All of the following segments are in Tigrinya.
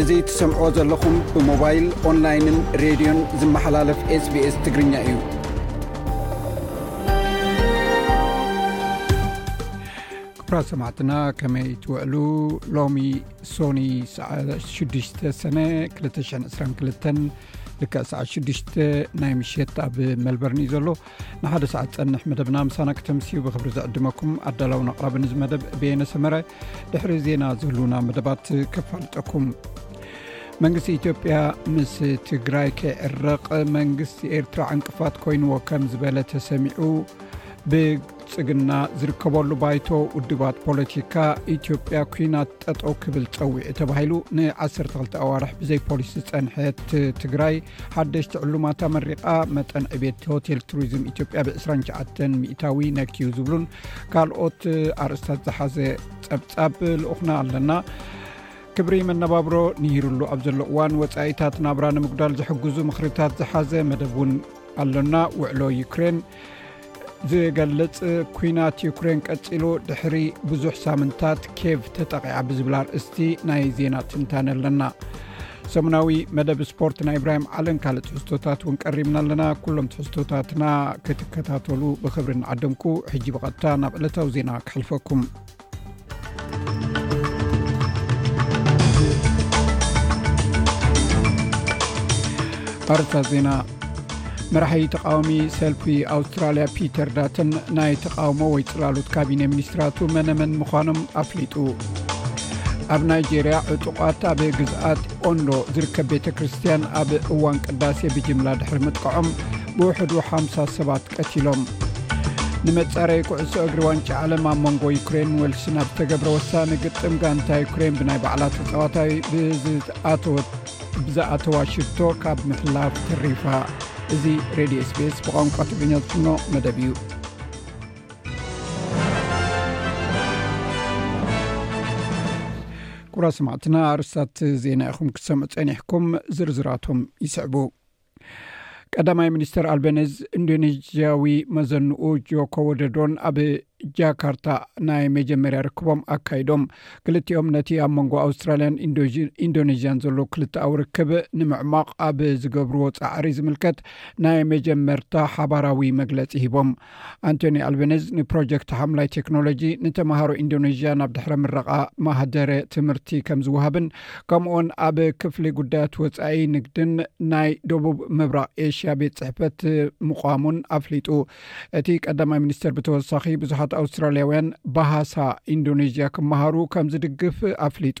እዚ ትሰምዕዎ ዘለኹም ብሞባይል ኦንላይንን ሬድዮን ዝመሓላለፍ ስbስ ትግርኛ እዩ ክብራት ሰማዕትና ከመይ ትውዕሉ ሎሚ ሶኒ ሰዓ 6ዱሽተ ሰነ 222 ልክ ሰዓ 6ዱሽ ናይ ምሸት ኣብ መልበርን እዩ ዘሎ ንሓደ ሰዓት ፀንሕ መደብና ምሳና ክተምስዩ ብክብሪ ዝዕድመኩም ኣዳላዊ ኣቅራቢ ንዝ መደብ ቤየነ ሰመረ ድሕሪ ዜና ዝህልውና መደባት ከፋልጠኩም መንግስቲ ኢትዮጵያ ምስ ትግራይ ከይዕረቕ መንግስቲ ኤርትራ ዕንቅፋት ኮይንዎ ከም ዝበለ ተሰሚዑ ጽግና ዝርከበሉ ባይቶ ውድባት ፖለቲካ ኢትዮጵያ ኩናት ጠጠው ክብል ጸዊዑ ተባሂሉ ን12 ኣዋርሕ ብዘይ ፖሊስ ዝጸንሐት ትግራይ ሓደሽቲ ዕሉማት ኣመሪቃ መጠን ዕቤት ሆቴል ቱሪዝም ኢትዮጵያ ብ29 ሚታዊ ነክዩ ዝብሉን ካልኦት ኣርእስታት ዝሓዘ ጸብጻብ ልኡክና ኣለና ክብሪ መነባብሮ ንሂርሉ ኣብ ዘሎ እዋን ወፃኢታት ናብራ ንምጉዳል ዝሕግዙ ምክርታት ዝሓዘ መደብ እውን ኣሎና ውዕሎ ዩክሬን ዝገልጽ ኩናት ዩክሬን ቀጺሉ ድሕሪ ብዙሕ ሳምንታት ኬቭ ተጠቂዓ ብዝብል ኣርእስቲ ናይ ዜና ትንታነ ኣለና ሰሙናዊ መደብ ስፖርት ናይ እብራሂም ዓለን ካልእ ትሕዝቶታት እውን ቀሪብና ኣለና ኩሎም ትሕዝቶታትና ክትከታተሉ ብክብሪ ንዓደምኩ ሕጂ ብቐጥታ ናብ ዕለታዊ ዜና ክሕልፈኩም ኣርታ ዜና መራሒ ተቃዋሚ ሰልፊ ኣውስትራልያ ፒተር ዳትን ናይ ተቃውሞ ወይ ፅላሉት ካቢነ ሚኒስትራቱ መነመን ምዃኖም ኣፍሊጡ ኣብ ናይጀርያ ዕጡቋት ኣብ ግዝኣት ኦንዶ ዝርከብ ቤተ ክርስትያን ኣብ እዋን ቅዳሴ ብጅምላ ድሕሪ ምጥቅዖም ብውሕዱ ሓምሳ ሰባት ቀቲሎም። ንመጻረይ ኩዕሶ እግሪ ዋንጫ ዓለም ኣብ መንጎ ዩክሬን ወልስን ኣብ ተገብረ ወሳኒ ግጥም ጋንታ ዩክሬን ብናይ ባዕላ ተጻዋታይ ብዝኣተዋ ሽቶ ካብ ምሕላፍ ተሪፋ እዚ ሬድዮ ስፔስ ብቋንቋ ትግርኛ ዝፍኖ መደብ እዩ ኩብራ ስማዕትና ኣርስታት ዜና ኢኹም ክትሰምዑ ጸኒሕኩም ዝርዝራቶም ይስዕቡ ቀዳማይ ሚኒስትር ኣልበነዝ ኢንዶኔዥያዊ መዘንኡ ጆኮወደዶን ኣብ ጃካርታ ናይ መጀመርያ ርክቦም ኣካይዶም ክልቲኦም ነቲ ኣብ መንጎ ኣውስትራልያን ኢንዶኔዥያን ዘሎ ክልተኣዊ ርክብ ንምዕማቕ ኣብ ዝገብርዎ ፃዕሪ ዝምልከት ናይ መጀመርታ ሓባራዊ መግለፂ ሂቦም ኣንቶኒ ኣልበነዝ ንፕሮጀክት ሓምላይ ቴክኖሎጂ ንተምሃሮ ኢንዶነዥያ ናብ ድሕረ ምረቓ ማህደረ ትምህርቲ ከም ዝውሃብን ከምኡውን ኣብ ክፍሊ ጉዳያት ወፃኢ ንግድን ናይ ደቡብ ምብራቅ ኤሽያ ቤት ፅሕፈት ምቋሙን ኣፍሊጡ እቲ ቀዳማይ ሚኒስትር ብተወሳኺ ብዙሓት ኣውስትራልያውያን ባሃሳ ኢንዶነዥያ ክመሃሩ ከም ዝድግፍ ኣፍሊጡ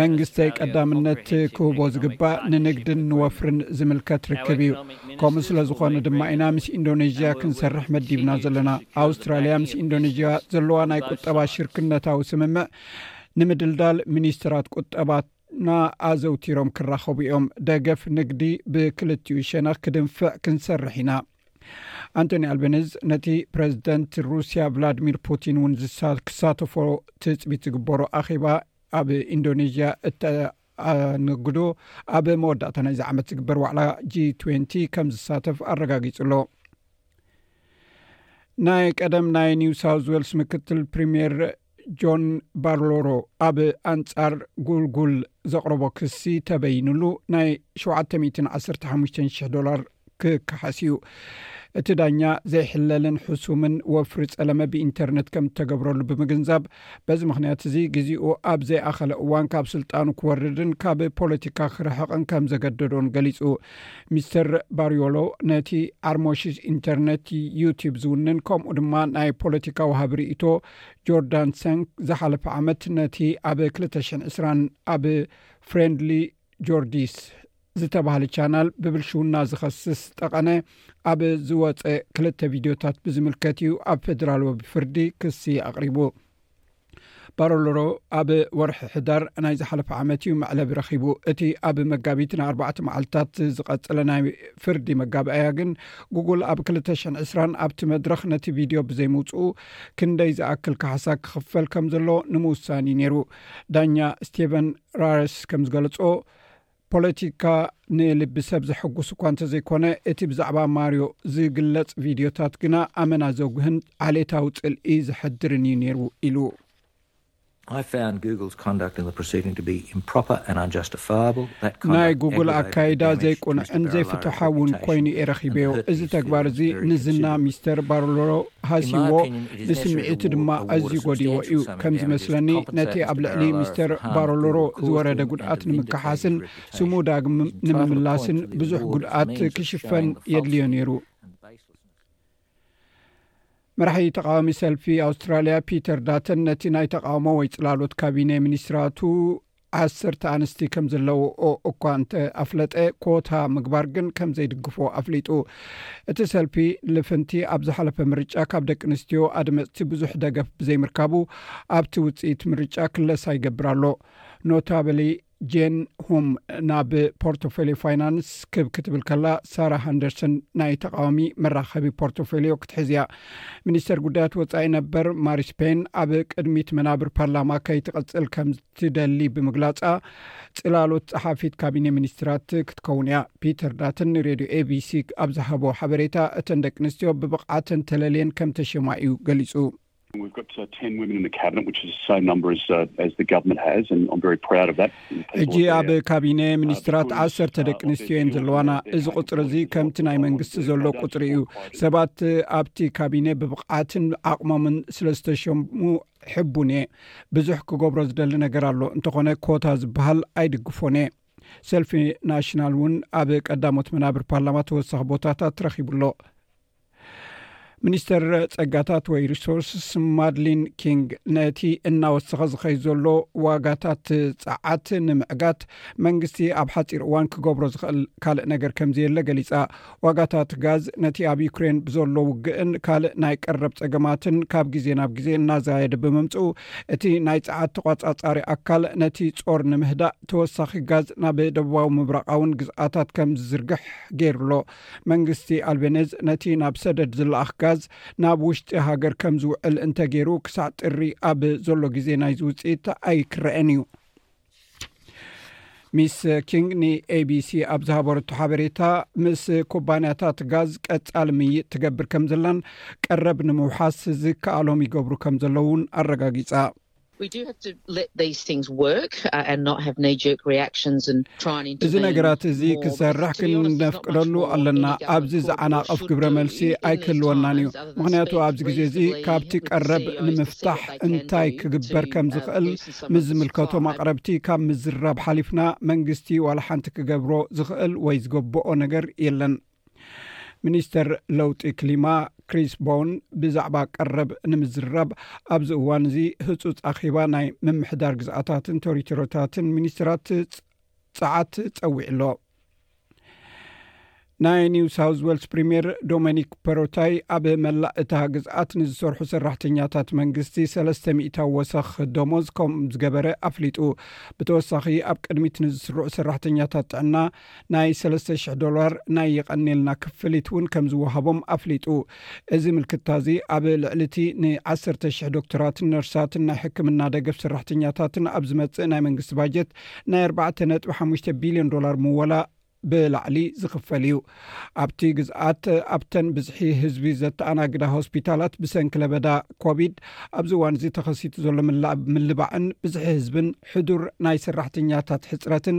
መንግስተይ ቀዳምነት ክህቦ ዝግባእ ንንግድን ንወፍርን ዝምልከት ርክብ እዩ። ከምኡ ስለ ዝኾነ ድማ ኢና ምስ ኢንዶነዥያ ክንሰርሕ መዲብና ዘለና። ኣውስትራልያ ምስ ኢንዶነዥያ ዘለዋ ናይ ቁጠባ ሽርክነታዊ ስምምዕ ንምድልዳል ሚኒስትራት ቁጠባ ና ኣዘውቲሮም ክራኸቡ እዮም። ደገፍ ንግዲ ብክልቲኡ ሸነኽ ክድንፍዕ ክንሰርሕ ኢና። ኣንቶኒ ኣልበነዝ ነቲ ፕረዚደንት ሩስያ ቭላድሚር ፑቲን እውን ክሳተፎ ትፅቢት ዝግበሩ ኣኼባ ኣብ ኢንዶኔዥያ እተኣነግዶ ኣብ መወዳእታ ናይዚ ዓመት ዝግበር ዋዕላ g20 ከም ዝሳተፍ ኣረጋጊጹ ኣሎ ናይ ቀደም ናይ ኒው ሳውት ዌልስ ምክትል ፕሪምየር ጆን ባርሎሮ ኣብ ኣንጻር ጉልጉል ዘቕረቦ ክሲ ተበይንሉ ናይ 715,0000 ዶላር ክከሓስ እዩ እቲ ዳኛ ዘይሕለልን ሕሱምን ወፍሪ ጸለመ ብኢንተርነት ከም እተገብረሉ ብምግንዛብ በዚ ምክንያት እዚ ግዜኡ ኣብ ዘይኣኸለ እዋን ካብ ስልጣኑ ክወርድን ካብ ፖለቲካ ክርሕቕን ከም ዘገደዶን ገሊጹ ሚስተር ባርዮሎ ነቲ ዓርሞሽሽ ኢንተርነት ዩቲብ ዝውንን ከምኡ ድማ ናይ ፖለቲካ ውሃቢ ርእቶ ጆርዳን ሰንክ ዝሓለፈ ዓመት ነቲ ኣብ ክልተ ሽሕን ዕስራን ኣብ ፍሬንድሊ ጆርጂስ ዝተባሃለ ቻናል ብብልሽውና ዝኸስስ ጠቐነ ኣብ ዝወፀ ክልተ ቪድዮታት ብዝምልከት እዩ ኣብ ፌደራል ወቢ ፍርዲ ክሲ ኣቕሪቡ ባሮሎሮ ኣብ ወርሒ ሕዳር ናይ ዝሓለፈ ዓመት እዩ መዕለቢ ረኺቡ እቲ ኣብ መጋቢት ንኣርባዕተ መዓልትታት ዝቐፅለ ናይ ፍርዲ መጋባእያ ግን ጉጉል ኣብ 2ተ2ሽ2ስራን ኣብቲ መድረኽ ነቲ ቪድዮ ብዘይምውፅኡ ክንደይ ዝኣክል ካሕሳ ክኽፈል ከም ዘለዎ ንምውሳን እዩ ነይሩ ዳኛ ስቴቨን ራርስ ከም ዝገለፆ ፖለቲካ ንልቢ ሰብ ዘሐጉስ እኳ እንተዘይኮነ እቲ ብዛዕባ ማርዮ ዝግለፅ ቪድዮታት ግና ኣመና ዘጉህን ዓሌታዊ ፅልኢ ዘሕድርን እዩ ነይሩ ኢሉ ናይ ጉግል ኣካይዳ ዘይቁኑዕን ዘይፍትሓውን ኮይኑ እየ ረኺበዮ። እዚ ተግባር እዚ ንዝና ሚስተር ባርበሮ ሃስይዎ፣ ንስምዒቱ ድማ ኣዝዩ ጎዲእዎ እዩ። ከም ዝመስለኒ ነቲ ኣብ ልዕሊ ሚስተር ባርበሮ ዝወረደ ጉድኣት ንምክሓስን ስሙ ዳግም ንምምላስን ብዙሕ ጉድኣት ክሽፈን የድልዮ ነይሩ። መራሒ ተቃዋሚ ሰልፊ ኣውስትራልያ ፒተር ዳተን ነቲ ናይ ተቃውሞ ወይ ፅላሎት ካቢኔ ሚኒስትራቱ ዓሰርተ ኣንስቲ ከም ዘለዎኦ እኳ እንተ ኣፍለጠ ኮታ ምግባር ግን ከም ዘይድግፎ ኣፍሊጡ እቲ ሰልፊ ልፍንቲ ኣብ ዝሓለፈ ምርጫ ካብ ደቂ ኣንስትዮ ኣድመፅቲ ብዙሕ ደገፍ ብዘይምርካቡ ኣብቲ ውፅኢት ምርጫ ክለሳ ይገብር ኣሎ ኖታበሊ ጄን ሁም ናብ ፖርቶፈሊዮ ፋይናንስ ክብ ክትብል ከላ ሳራ ሃንደርሰን ናይ ተቃዋሚ መራኸቢ ፖርቶፈሊዮ ክትሕዝ እያ ሚኒስተር ጉዳያት ወፃኢ ነበር ማሪስፔን ኣብ ቅድሚት መናብር ፓርላማ ከይትቐፅል ከም ዝትደሊ ብምግላፃ ፅላሎት ፀሓፊት ካቢኔ ሚኒስትራት ክትከውን እያ ፒተር ዳትን ንሬድዮ ኤቢሲ ኣብ ዝሃቦ ሓበሬታ እተን ደቂ ኣንስትዮ ብብቕዓተን ተለልየን ከም ተሸማ እዩ ገሊፁ ሕጂ ኣብ ካቢነ ሚኒስትራት ዓሰርተ ደቂ ኣንስትዮ እየን ዘለዋና እዚ ቁፅሪ እዚ ከምቲ ናይ መንግስቲ ዘሎ ቁፅሪ እዩ ሰባት ኣብቲ ካቢነ ብብቕዓትን ዓቕሞምን ስለ ዝተሸሙ ሕቡን እየ ብዙሕ ክገብሮ ዝደሊ ነገር ኣሎ እንተኾነ ኮታ ዝበሃል ኣይድግፎን እየ ሰልፊ ናሽናል እውን ኣብ ቀዳሞት መናብር ፓርላማ ተወሳኺ ቦታታት ረኪቡ ኣሎ ሚኒስተር ጸጋታት ወይ ሪሶርስስ ማድሊን ኪንግ ነቲ እናወሰኸ ዝኸይ ዘሎ ዋጋታት ጸዓት ንምዕጋት መንግስቲ ኣብ ሓፂር እዋን ክገብሮ ዝኽእል ካልእ ነገር ከምዘየለ ገሊፃ ዋጋታት ጋዝ ነቲ ኣብ ዩክሬን ብዘሎ ውግእን ካልእ ናይ ቀረብ ጸገማትን ካብ ግዜ ናብ ግዜ እናዘየደ ብምምፅኡ እቲ ናይ ጸዓት ተቋፃፃሪ ኣካል ነቲ ጾር ንምህዳእ ተወሳኺ ጋዝ ናብ ደቡባዊ ምብራቃውን ግዝኣታት ከም ዝዝርግሕ ገይሩሎ መንግስቲ ኣልቤኔዝ ነቲ ናብ ሰደድ ዝለኣኽ ጋዝ ናብ ውሽጢ ሃገር ከም ዝውዕል እንተገይሩ ክሳዕ ጥሪ ኣብ ዘሎ ግዜ ናይዚ ውጽኢት ኣይክረኤን እዩ። ሚስ ኪንግ ንኤቢሲ ኣብ ዝሃበረቶ ሓበሬታ ምስ ኩባንያታት ጋዝ ቀጻሊ ምይጥ ትገብር ከም ዘላን ቀረብ ንምውሓስ ዝከኣሎም ይገብሩ ከም ዘለዉን ኣረጋጊጻ። እዚ ነገራት እዚ ክሰርሕ ክንነፍቅደሉ ኣለና ኣብዚ ዝዓናቐፍ ግብረ መልሲ ኣይክህልወናን እዩ ምክንያቱ ኣብዚ ግዜ እዚ ካብቲ ቀረብ ንምፍታሕ እንታይ ክግበር ከም ዝኽእል ምስ ዝምልከቶም ኣቅረብቲ ካብ ምዝራብ ሓሊፍና መንግስቲ ዋላ ሓንቲ ክገብሮ ዝኽእል ወይ ዝገበኦ ነገር የለን ሚኒስተር ለውጢ ክሊማ ክሪስ ቦን ብዛዕባ ቀረብ ንምዝርራብ ኣብዚ እዋን እዚ ህፁፅ ኣኼባ ናይ ምምሕዳር ግዝኣታትን ቶሪቶሮታትን ሚኒስትራት ፀዓት ፀዊዑ ኣሎ ናይ ኒው ሳውት ወልስ ፕሪምየር ዶሚኒክ ፐሮታይ ኣብ መላእ እታ ግዝኣት ንዝሰርሑ ሰራሕተኛታት መንግስቲ ሰለስተ ሚታ ወሰኽ ደሞዝ ከም ዝገበረ ኣፍሊጡ ብተወሳኺ ኣብ ቅድሚት ንዝስርዑ ሰራሕተኛታት ጥዕና ናይ ሰለስተ ሽሕ ዶላር ናይ የቐኔልና ክፍሊት እውን ከም ዝወሃቦም ኣፍሊጡ። እዚ ምልክታ እዚ ኣብ ልዕሊ እቲ ንዓሰርተ ሽሕ ዶክተራትን ነርሳትን ናይ ሕክምና ደገፍ ሰራሕተኛታትን ኣብ ዝመጽእ ናይ መንግስቲ ባጀት ናይ ኣርባዕተ ነጥቢ ሓሙሽተ ቢልዮን ዶላር ምወላ ብላዕሊ ዝኽፈል እዩ። ኣብቲ ግዝኣት ኣብተን ብዝሒ ህዝቢ ዘተኣናግዳ ሆስፒታላት ብሰንኪ ለበዳ ኮቪድ ኣብዚ እዋን እዚ ተኸሲቱ ዘሎ ምልባዕን ብዝሒ ህዝብን ሕዱር ናይ ሰራሕተኛታት ሕጽረትን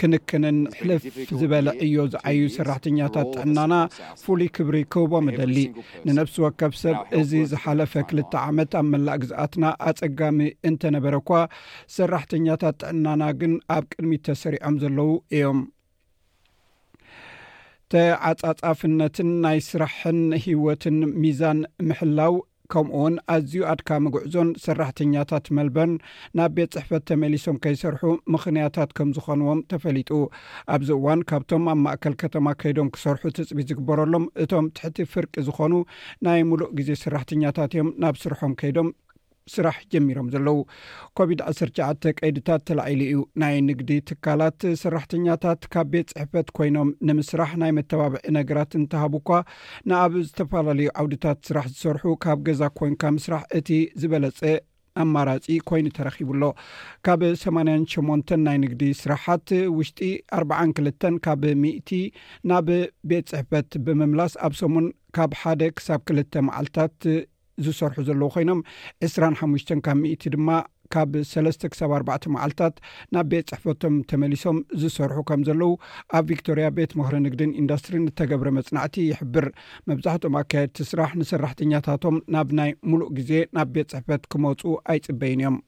ክንክንን ሕልፍ ዝበለ ዕዮ ዝዓዩ ሰራሕተኛታት ጥዕናና ፍሉይ ክብሪ ክህቦም እደሊ። ንነብሲ ወከፍ ሰብ እዚ ዝሓለፈ ክልተ ዓመት ኣብ መላእ ግዝኣትና ኣጸጋሚ እንተነበረ እኳ ሰራሕተኛታት ጥዕናና ግን ኣብ ቅድሚት ተሰሪዖም ዘለዉ እዮም። ተዓጻጻፍነትን ናይ ስራሕን ህይወትን ሚዛን ምሕላው ከምኡውን ኣዝዩ ኣድካሚ ጉዕዞን ሰራሕተኛታት መልበርን ናብ ቤት ፅሕፈት ተመሊሶም ከይሰርሑ ምኽንያታት ከም ዝኾንዎም ተፈሊጡ። ኣብዚ እዋን ካብቶም ኣብ ማእከል ከተማ ከይዶም ክሰርሑ ትፅቢት ዝግበረሎም እቶም ትሕቲ ፍርቂ ዝኾኑ ናይ ሙሉእ ግዜ ሰራሕተኛታት እዮም ናብ ስርሖም ከይዶም ስራሕ ጀሚሮም ዘለዉ። ኮቪድ ዓሰርተ ትሽዓተ ቀይድታት ተላዒሉ እዩ። ናይ ንግዲ ትካላት ሰራሕተኛታት ካብ ቤት ፅሕፈት ኮይኖም ንምስራሕ ናይ መተባብዒ ነገራት እንተሃቡ'ኳ፣ ንኣብ ዝተፈላለዩ ዓውድታት ስራሕ ዝሰርሑ ካብ ገዛ ኮንካ ምስራሕ እቲ ዝበለፀ ኣማራፂ ኮይኑ ተረኪቡ ኣሎ። ካብ ሰማንያን ሸሞንተን ናይ ንግዲ ስራሓት ውሽጢ ኣርብዓን ክልተን ካብ ሚእቲ ናብ ቤት ፅሕፈት ብምምላስ ኣብ ሰሙን ካብ ሓደ ክሳብ ክልተ መዓልታት ዝሰርሑ ዘለዉ ኮይኖም ዕስራን ሓሙሽተን ካብ ሚእቲ ድማ ካብ ሰለስተ ክሳብ ኣርባዕተ መዓልትታት ናብ ቤት ፅሕፈቶም ተመሊሶም ዝሰርሑ ከም ዘለዉ ኣብ ቪክቶርያ ቤት ምክሪ ንግድን ኢንዳስትሪን እተገብረ መፅናዕቲ ይሕብር መብዛሕትኦም ኣካየድቲ ስራሕ ንሰራሕተኛታቶም ናብ ናይ ሙሉእ ግዜ ናብ ቤት ፅሕፈት ክመፁ ኣይፅበይን እዮም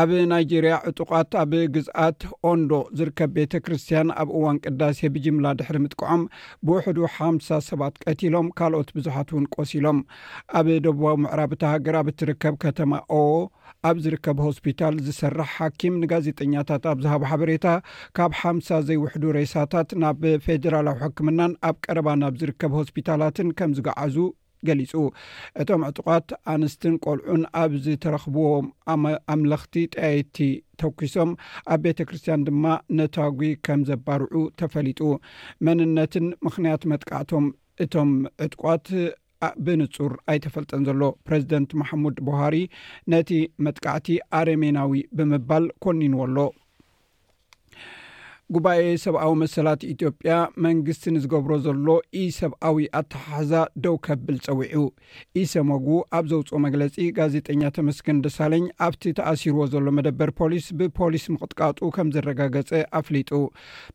ኣብ ናይጀርያ ዕጡቓት ኣብ ግዝኣት ኦንዶ ዝርከብ ቤተ ክርስትያን ኣብ እዋን ቅዳሴ ብጅምላ ድሕሪ ምጥቅዖም ብውሕዱ ሓምሳ ሰባት ቀቲሎም ካልኦት ብዙሓት እውን ቆሲሎም ኣብ ደቡባዊ ምዕራብ እታ ሃገር ኣብ እትርከብ ከተማ ኦ ኣብ ዝርከብ ሆስፒታል ዝሰርሕ ሓኪም ንጋዜጠኛታት ኣብ ዝሃቦ ሓበሬታ ካብ ሓምሳ ዘይውሕዱ ሬሳታት ናብ ፌደራላዊ ሕክምናን ኣብ ቀረባ ናብ ዝርከብ ሆስፒታላትን ከም ዝገዓዙ ገሊጹ። እቶም ዕጡቓት ኣንስትን ቆልዑን ኣብ ዝተረኽብዎ ኣምለኽቲ ጠያይቲ ተኲሶም ኣብ ቤተ ክርስትያን ድማ ነታጒ ከም ዘባርዑ ተፈሊጡ። መንነትን ምኽንያት መጥቃዕቶም እቶም ዕጡቓት ብንጹር ኣይተፈልጠን ዘሎ። ፕረዚደንት ማሕሙድ ቡሃሪ ነቲ መጥቃዕቲ ኣረሜናዊ ብምባል ኮኒንዎ ኣሎ። ጉባኤ ሰብኣዊ መሰላት ኢትዮጵያ መንግስቲ ንዝገብሮ ዘሎ ኢ ሰብኣዊ ኣተሓሕዛ ደው ከብል ጸዊዑ ኢሰመጉ ኣብ ዘውፅኦ መግለፂ ጋዜጠኛ ተመስገን ደሳለኝ ኣብቲ ተኣሲርዎ ዘሎ መደበር ፖሊስ ብፖሊስ ምቕጥቃጡ ከም ዘረጋገፀ ኣፍሊጡ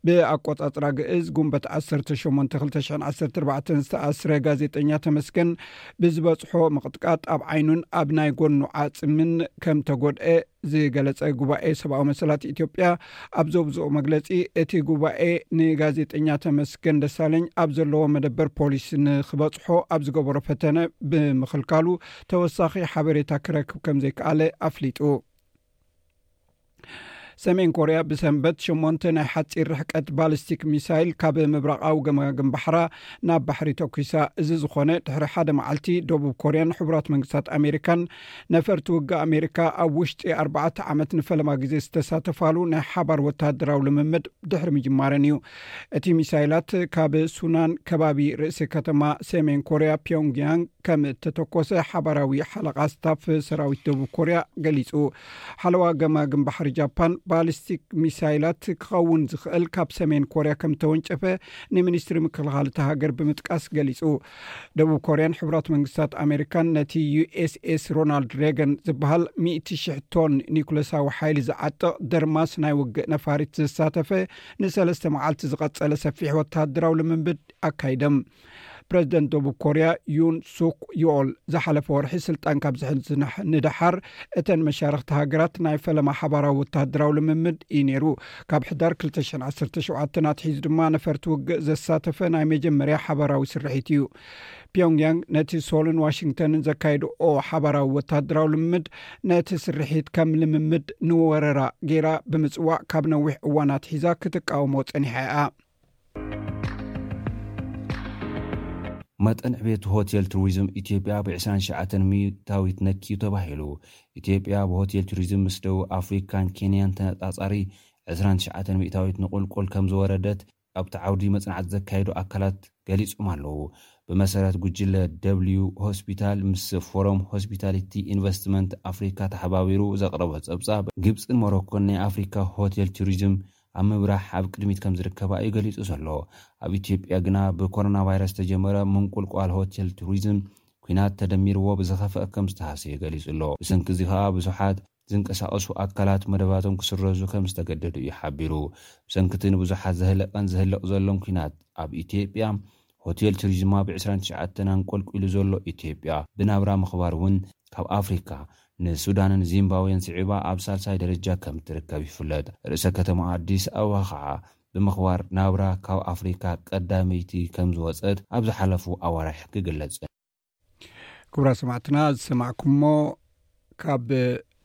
ብኣቆፃፅራ ግእዝ ጉንበት 18 214 ዝተኣስረ ጋዜጠኛ ተመስገን ብዝበፅሖ ምቕጥቃጥ ኣብ ዓይኑን ኣብ ናይ ጎኑ ዓፅምን ከም ተጎድኤ ዝገለፀ ጉባኤ ሰብኣዊ መሰላት ኢትዮጵያ ኣብ ዘውዝኦ መግለፂ እቲ ጉባኤ ንጋዜጠኛ ተመስገን ደሳለኝ ኣብ ዘለዎ መደበር ፖሊስ ንክበፅሖ ኣብ ዝገበሮ ፈተነ ብምኽልካሉ ተወሳኺ ሓበሬታ ክረክብ ከም ዘይከኣለ ኣፍሊጡ። ሰሜን ኮርያ ብሰንበት ሸሞንተ ናይ ሓፂር ርሕቀት ባሊስቲክ ሚሳይል ካብ ምብራቃዊ ገማግም ባሕራ ናብ ባሕሪ ተኲሳ እዚ ዝኾነ ድሕሪ ሓደ መዓልቲ ደቡብ ኮርያን ሕቡራት መንግስታት ኣሜሪካን ነፈርቲ ውግእ ኣሜሪካ ኣብ ውሽጢ ኣርባዕተ ዓመት ንፈለማ ግዜ ዝተሳተፋሉ ናይ ሓባር ወተሃደራዊ ልምምድ ድሕሪ ምጅማረን እዩ እቲ ሚሳይላት ካብ ሱናን ከባቢ ርእሲ ከተማ ሰሜን ኮርያ ፒዮንግያንግ ከም እተተኮሰ ሓባራዊ ሓለቃ ስታፍ ሰራዊት ደቡብ ኮርያ ገሊፁ ሓለዋ ገማግም ባሕሪ ጃፓን ባሊስቲክ ሚሳይላት ክኸውን ዝኽእል ካብ ሰሜን ኮርያ ከም ተወንጨፈ ንሚኒስትሪ ምክልኻል እታ ሃገር ብምጥቃስ ገሊጹ ደቡብ ኮርያን ሕብራት መንግስታት ኣሜሪካን ነቲ ዩስስ ሮናልድ ሬገን ዝበሃል 1000 ቶን ኒኩለሳዊ ሓይሊ ዝዓጥቕ ደርማስ ናይ ውግእ ነፋሪት ዘሳተፈ ንሰለስተ መዓልቲ ዝቐጸለ ሰፊሕ ወተሃደራዊ ልምምድ ኣካይደም ፕረዚደንት ደቡብ ኮርያ ዩን ሱክ ዮኦል ዝሓለፈ ወርሒ ስልጣን ካብ ዝሕል ዝናሕ ንደሓር እተን መሻርክቲ ሃገራት ናይ ፈለማ ሓባራዊ ወተሃደራዊ ልምምድ እዩ ነይሩ ካብ ሕዳር 217 ኣትሒዙ ድማ ነፈርቲ ውግእ ዘሳተፈ ናይ መጀመርያ ሓባራዊ ስርሒት እዩ ፒዮንግያንግ ነቲ ሶልን ዋሽንግተንን ዘካየድኦ ሓባራዊ ወተሃደራዊ ልምምድ ነቲ ስርሒት ከም ልምምድ ንወረራ ገይራ ብምፅዋዕ ካብ ነዊሕ እዋናት ሒዛ ክትቃወሞ ፀኒሓ እያ መጠን ዕቤት ሆቴል ቱሪዝም ኢትዮጵያ ብ ዕስራን ትሽዓተን ሚእታዊት ነክዩ ተባሂሉ። ኢትዮጵያ ብሆቴል ቱሪዝም ምስ ደቡብ ኣፍሪካን ኬንያን ተነፃፃሪ ዕስራን ትሽዓተን ሚእታዊት ንቑልቁል ከምዝወረደት ኣብቲ ዓውዲ መፅናዕቲ ዘካየዱ ኣካላት ገሊፆም ኣለው። ብመሰረት ጉጅለ ደብሊዩ ሆስፒታል ምስ ፎረም ሆስፒታሊቲ ኢንቨስትመንት ኣፍሪካ ተሓባቢሩ ዘቕረቦ ፀብፃብ ግብፅን ሞሮኮን ናይ ኣፍሪካ ሆቴል ቱሪዝም ኣብ ምብራሕ ኣብ ቅድሚት ከምዝርከባ እዩ ገሊፁ ዘሎ። ኣብ ኢትዮጵያ ግና ብኮሮናቫይረስ ዝተጀመረ ምንቁልቋል ሆቴል ቱሪዝም ኲናት ተደሚርዎ ብዝኸፈኣ ከምዝተሃሰየ ገሊፁ ኣሎ። ብሰንኪ እዚ ከኣ ብዙሓት ዝንቀሳቐሱ ኣካላት መደባቶም ክስረዙ ከምዝተገደዱ እዩ ሓቢሩ። ብሰንኪ እቲ ንብዙሓት ዘህለቐን ዘህልቕ ዘሎን ኲናት ኣብ ኢትዮጵያ ሆቴል ቱሪዝማ ብ ዕስራን ትሽዓተን ኣንቆልቊሉ ዘሎ ኢትዮጵያ ብናብራ ምኽባር እውን ካብ ኣፍሪካ ንሱዳንን ዚምባዌን ስዒባ ኣብ ሳልሳይ ደረጃ ከም እትርከብ ይፍለጥ። ርእሰ ከተማኣ ኣዲስ ኣበባ ከዓ ብምኽባር ናብራ ካብ ኣፍሪካ ቀዳመይቲ ከም ዝወፀት ኣብ ዝሓለፉ ኣዋርሕ ክግለፅን። ክብራ ሰማዕትና ዝሰማዕኩሞ ካብ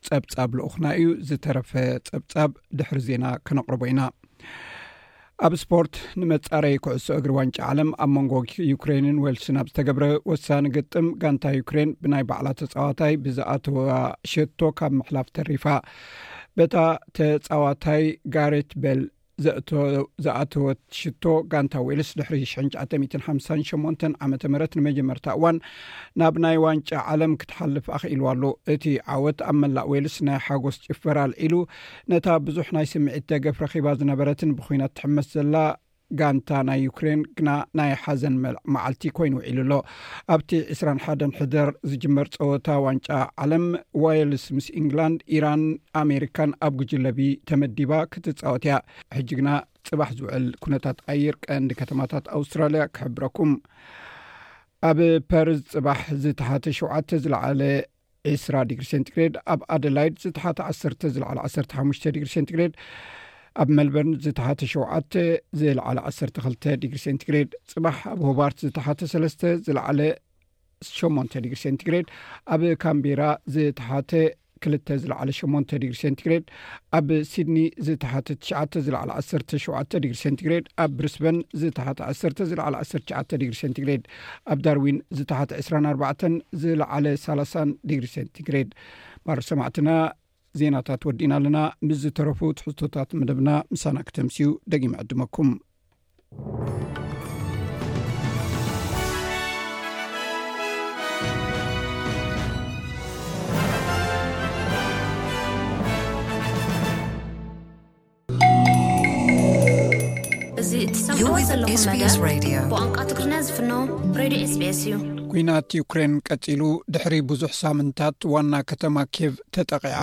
ፀብፃብ ልኡክና እዩ ዝተረፈ ፀብፃብ ድሕሪ ዜና ከነቕርቦ ኢና ኣብ ስፖርት ንመፃረይ ኩዕሶ እግሪ ዋንጫ ዓለም ኣብ መንጎ ዩክሬንን ወልስን ኣብ ዝተገብረ ወሳኒ ግጥም ጋንታ ዩክሬን ብናይ ባዕላ ተፃዋታይ ብዝኣተዋ ሸቶ ካብ ምሕላፍ ተሪፋ በታ ተፃዋታይ ጋሬት ቤል ዝኣተወት ሽቶ ጋንታ ዌልስ ድሕሪ 958 ዓ ም ንመጀመርታ እዋን ናብ ናይ ዋንጫ ዓለም ክትሓልፍ ኣኽኢልዋ ኣሎ እቲ ዓወት ኣብ መላእ ዌልስ ናይ ሓጎስ ጭፈራ ኣልዒሉ ነታ ብዙሕ ናይ ስምዒት ደገፍ ረኺባ ዝነበረትን ብኩናት ትሕመስ ዘላ ጋንታ ናይ ዩክሬን ግና ናይ ሓዘን መዓልቲ ኮይኑ ውዒሉ ኣሎ ኣብቲ ዕስራን ሓደን ሕደር ዝጅመር ፀወታ ዋንጫ ዓለም ዋይልስ ምስ ኢንግላንድ ኢራን ኣሜሪካን ኣብ ጉጅለቢ ተመዲባ ክትፃወት እያ ሕጂ ግና ፅባሕ ዝውዕል ኩነታት ኣየር ቀንዲ ከተማታት ኣውስትራልያ ክሕብረኩም ኣብ ፐርዝ ፅባሕ ዝተሓተ ሸውዓተ ዝለዓለ ዕስራ ዲግሪ ሴንቲግሬድ ኣብ ኣደላይድ ዝተሓተ ዓሰርተ ዝለዓለ ዓሰርተ ሓሙሽተ ዲግሪ ሴንቲግሬድ ኣብ መልበርን ዝተሓተ ሸውዓተ ዝለዓለ ዓሰርተ ክልተ ዲግሪ ሴንቲግሬድ ፅባሕ ኣብ ሆባርት ዝተሓተ ሰለስተ ዝለዓለ ሸሞንተ ዲግሪ ሴንቲግሬድ ኣብ ካምቢራ ዝተሓተ ክልተ ዝለዓለ ሸሞንተ ዲግሪ ሴንቲግሬድ ኣብ ሲድኒ ዝተሓተ ትሽዓተ ዝለዕለ ዓሰርተ ሸውዓተ ዲግሪ ሴንቲግሬድ ኣብ ብሪስበን ዝተሓተ ዓሰርተ ዝለዕለ ዓሰርተ ትሽዓተ ዲግሪ ሴንቲግሬድ ኣብ ዳርዊን ዝተሓት ዕስራን ኣርባዕተን ዝለዓለ ሳላሳን ዲግሪ ሴንቲግሬድ ባር ሰማዕትና ዜናታት ወዲእና ኣለና ምስ ዝተረፉ ትሕዝቶታት መደብና ምሳና ክተምስዩ ደጊም ዕድመኩም ኲናት ዩክሬን ቀጺሉ ድሕሪ ብዙሕ ሳምንታት ዋና ከተማ ኬቭ ተጠቂዓ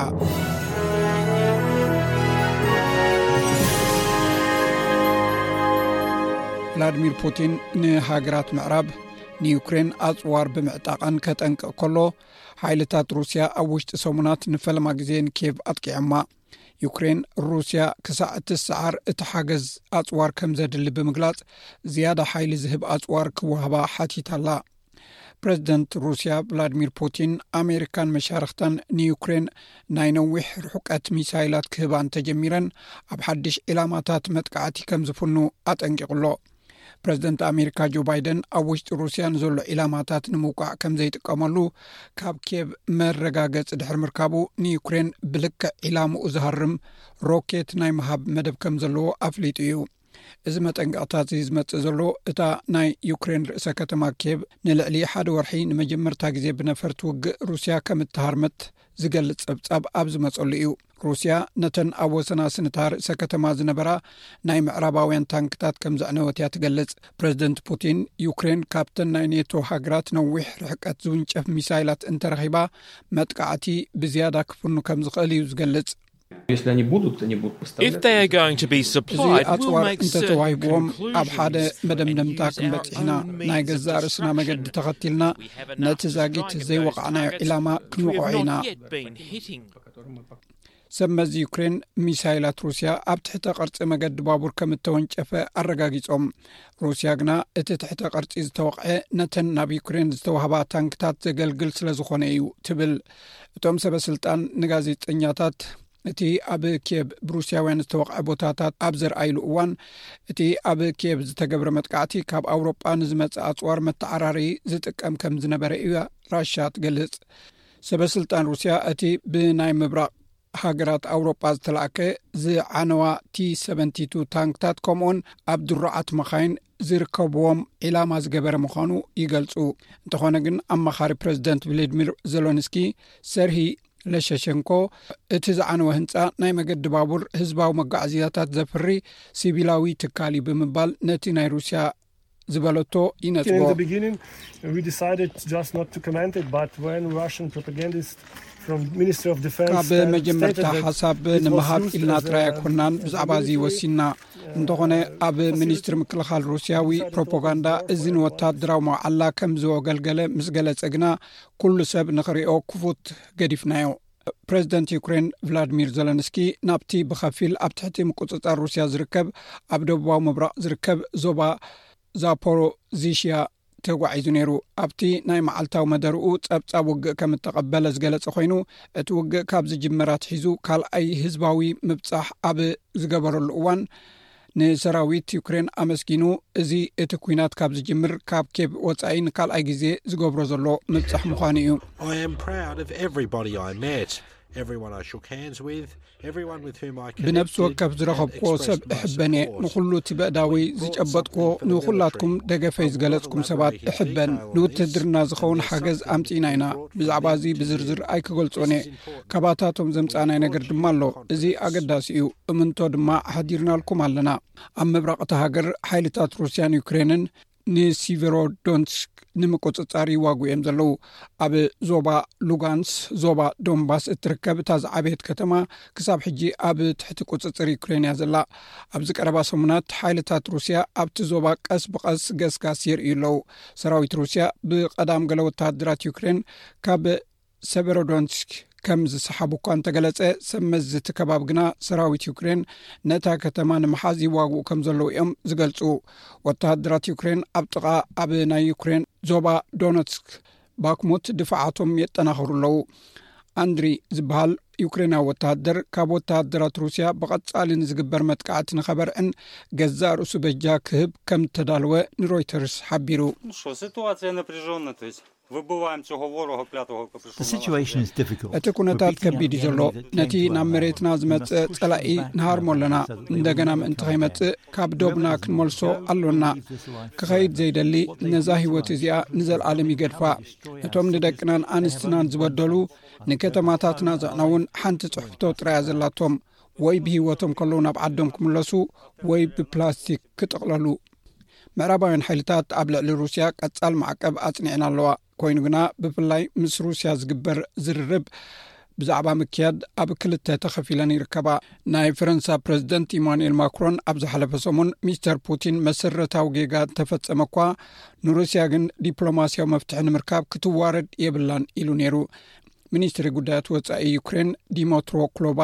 ቭላድሚር ፑቲን ንሃገራት ምዕራብ ንዩክሬን ኣፅዋር ብምዕጣቐን ከጠንቅቕ ከሎ ሓይልታት ሩስያ ኣብ ውሽጢ ሰሙናት ንፈለማ ግዜ ንኬቭ ኣጥቂዖማ ዩክሬን ሩስያ ክሳዕ እትሰዓር እቲ ሓገዝ ኣፅዋር ከም ዘድሊ ብምግላፅ ዝያዳ ሓይሊ ዝህብ ኣፅዋር ክወሃባ ሓቲት ኣላ ፕረዚደንት ሩስያ ቭላድሚር ፑቲን ኣሜሪካን መሻርክታን ንዩክሬን ናይ ነዊሕ ርሑቀት ሚሳይላት ክህባ እንተጀሚረን ኣብ ሓድሽ ዒላማታት መጥቃዕቲ ከም ዝፍኑ ኣጠንቂቁ ኣሎ ፕረዚደንት ኣሜሪካ ጆ ባይደን ኣብ ውሽጢ ሩስያ ንዘሎ ዒላማታት ንምውቃዕ ከም ዘይጥቀመሉ ካብ ኬብ መረጋገፂ ድሕሪ ምርካቡ ንዩክሬን ብልክዕ ዒላምኡ ዝሃርም ሮኬት ናይ ምሃብ መደብ ከም ዘለዎ ኣፍሊጡ እዩ እዚ መጠንቀቕታት እዚ ዝመፅእ ዘሎ እታ ናይ ዩክሬን ርእሰ ከተማ ኬብ ንልዕሊ ሓደ ወርሒ ንመጀመርታ ግዜ ብነፈርቲ ውግእ ሩስያ ከም እተሃርመት ዝገልፅ ፀብፃብ ኣብ ዝመፀሉ እዩ ሩስያ ነተን ኣብ ወሰና ስንታ ርእሰ ከተማ ዝነበራ ናይ ምዕራባውያን ታንክታት ከም ዘዕነወት እያ ትገልጽ ፕረዚደንት ፑቲን ዩክሬን ካብተን ናይ ኔቶ ሃገራት ነዊሕ ርሕቀት ዝውንጨፍ ሚሳይላት እንተረኺባ መጥቃዕቲ ብዝያዳ ክፍኑ ከም ዝኽእል እዩ ዝገልጽ እዚ ኣፅዋር እንተተዋሂብዎም ኣብ ሓደ መደምደምታ ክንበፅሕና ናይ ገዛ ርእስና መገዲ ተኸትልና ነቲ ዛጊት ዘይወቓዕናዮ ዒላማ ክንወቕዖ ኢና ሰብ መዚ ዩክሬን ሚሳይላት ሩስያ ኣብ ትሕተ ቅርፂ መገዲ ባቡር ከም እተወንጨፈ ኣረጋጊፆም ሩስያ ግና እቲ ትሕተ ቅርፂ ዝተወቕዐ ነተን ናብ ዩክሬን ዝተዋህባ ታንክታት ዘገልግል ስለ ዝኾነ እዩ ትብል እቶም ሰበስልጣን ንጋዜጠኛታት እቲ ኣብ ኬብ ብሩስያውያን ዝተወቕዐ ቦታታት ኣብ ዘርኣይሉ እዋን እቲ ኣብ ኬብ ዝተገብረ መጥቃዕቲ ካብ ኣውሮጳ ንዝመፅእ ኣፅዋር መተዓራርይ ዝጥቀም ከም ዝነበረ እያ ራሻ ትገልፅ ሰበ ስልጣን ሩስያ እቲ ብናይ ምብራቕ ሃገራት ኣውሮጳ ዝተላእከ ዝዓነዋ ቲ ሰቨንቲቱ ታንክታት ከምኡኡን ኣብ ድሩዓት መኻይን ዝርከብዎም ዒላማ ዝገበረ ምዃኑ ይገልፁ እንተኾነ ግን ኣማኻሪ ፕረዚደንት ቭላድሚር ዘሎንስኪ ሰርሂ ለሸሸንኮ እቲ ዝዓነወ ህንፃ ናይ መገዲ ባቡር ህዝባዊ መጋዓዝያታት ዘፍሪ ሲቪላዊ ትካል እዩ ብምባል ነቲ ናይ ሩስያ ዝበለቶ ይነጽጎ። ካብ መጀመርታ ሓሳብ ንምሃብ ኢልና ጥራይ ኣይኮናን ብዛዕባ እዚ ወሲንና እንተኾነ ኣብ ሚኒስትሪ ምክልኻል ሩስያዊ ፕሮፓጋንዳ እዚ ንወታደራዊ መውዓላ ከም ዘወገልገለ ምስ ገለጸ ግና ኩሉ ሰብ ንኽሪኦ ክፉት ገዲፍናዮ ፕረዚደንት ዩክሬን ቭላድሚር ዘለንስኪ ናብቲ ብከፊል ኣብ ትሕቲ ምቁፅፃር ሩስያ ዝርከብ ኣብ ደቡባዊ ምብራቅ ዝርከብ ዞባ ዛፖሮዚሽያ ተጓዒዙ ነይሩ ኣብቲ ናይ መዓልታዊ መደርኡ ፀብፃብ ውግእ ከም እተቐበለ ዝገለፀ ኮይኑ እቲ ውግእ ካብ ዝጅመራት ሒዙ ካልኣይ ህዝባዊ ምብፃሕ ኣብ ዝገበረሉ እዋን ንሰራዊት ዩክሬን ኣመስጊኑ እዚ እቲ ኩናት ካብ ዝጅምር ካብ ኬብ ወፃኢ ንካልኣይ ግዜ ዝገብሮ ዘሎ ምብፃሕ ምዃኑ እዩ ብነብሲ ወከፍ ዝረኸብክዎ ሰብ እሕበን እየ ንኩሉ እቲ በእዳወይ ዝጨበጥክዎ ንኩላትኩም ደገፈይ ዝገለፅኩም ሰባት እሕበን ንውትህድርና ዝኸውን ሓገዝ ኣምፅእና ኢና ብዛዕባ እዚ ብዝርዝር ኣይክገልፆን እየ ካብኣታቶም ዘምፃእናይ ነገር ድማ ኣሎ እዚ ኣገዳሲ እዩ እምንቶ ድማ ሓዲርናልኩም ኣለና ኣብ ምብራቅ እቲ ሃገር ሓይልታት ሩስያን ዩክሬንን ንሲቨሮዶንስክ ንምቁፅፃር ይዋግኡ እዮም ዘለዉ ኣብ ዞባ ሉጋንስ ዞባ ዶንባስ እትርከብ እታ ዝዓበየት ከተማ ክሳብ ሕጂ ኣብ ትሕቲ ቁፅፅር ዩክሬን እያ ዘላ ኣብዚ ቀረባ ሰሙናት ሓይልታት ሩስያ ኣብቲ ዞባ ቀስ ብቀስ ገስጋስ የርእዩ ኣለዉ ሰራዊት ሩስያ ብቀዳም ገለ ወተሃደራት ዩክሬን ካብ ሰቨሮዶንስክ ከም ዝሰሓቡ እኳ እንተገለጸ ሰብ መዚ እቲ ከባቢ ግና ሰራዊት ዩክሬን ነታ ከተማ ንምሓዝ ይዋግኡ ከም ዘለዉ እዮም ዝገልጹ ወተሃደራት ዩክሬን ኣብ ጥቓ ኣብ ናይ ዩክሬን ዞባ ዶነትስክ ባክሙት ድፋዓቶም የጠናኽሩ ኣለዉ ኣንድሪ ዝበሃል ዩክሬናዊ ወተሃደር ካብ ወተሃደራት ሩስያ ብቐጻሊ ንዝግበር መጥቃዕቲ ንኸበርዕን ገዛእ ርእሱ በጃ ክህብ ከም እተዳለወ ንሮይተርስ ሓቢሩ እቲ ኩነታት ከቢድ እዩ ዘሎ ነቲ ናብ መሬትና ዝመፅእ ፀላኢ ንሃርሞ ኣለና እንደገና ምእንቲ ከይመፅእ ካብ ዶብና ክንመልሶ ኣሎና ክኸይድ ዘይደሊ ነዛ ሂወት እዚኣ ንዘለኣለም ይገድፋ ነቶም ንደቅናን ኣንስትናን ዝበደሉ ንከተማታትና ዘዕነውን ሓንቲ ፅሑፍቶ ጥራያ ዘላቶም ወይ ብሂወቶም ከለዉ ናብ ዓዶም ክምለሱ ወይ ብፕላስቲክ ክጥቕለሉ ምዕራባውያን ሓይልታት ኣብ ልዕሊ ሩስያ ቀጻል ማዕቀብ ኣጽኒዕና ኣለዋ ኮይኑ ግና ብፍላይ ምስ ሩስያ ዝግበር ዝርርብ ብዛዕባ ምክያድ ኣብ ክልተ ተኸፊለን ይርከባ ናይ ፈረንሳ ፕረዚደንት ኢማኑኤል ማክሮን ኣብ ዝሓለፈ ሰሙን ሚስተር ፑቲን መሰረታዊ ጌጋ ተፈጸመ ኳ ንሩስያ ግን ዲፕሎማስያዊ መፍትሒ ንምርካብ ክትዋረድ የብላን ኢሉ ነይሩ ሚኒስትሪ ጉዳያት ወፃኢ ዩክሬን ዲሞትሮ ክሎባ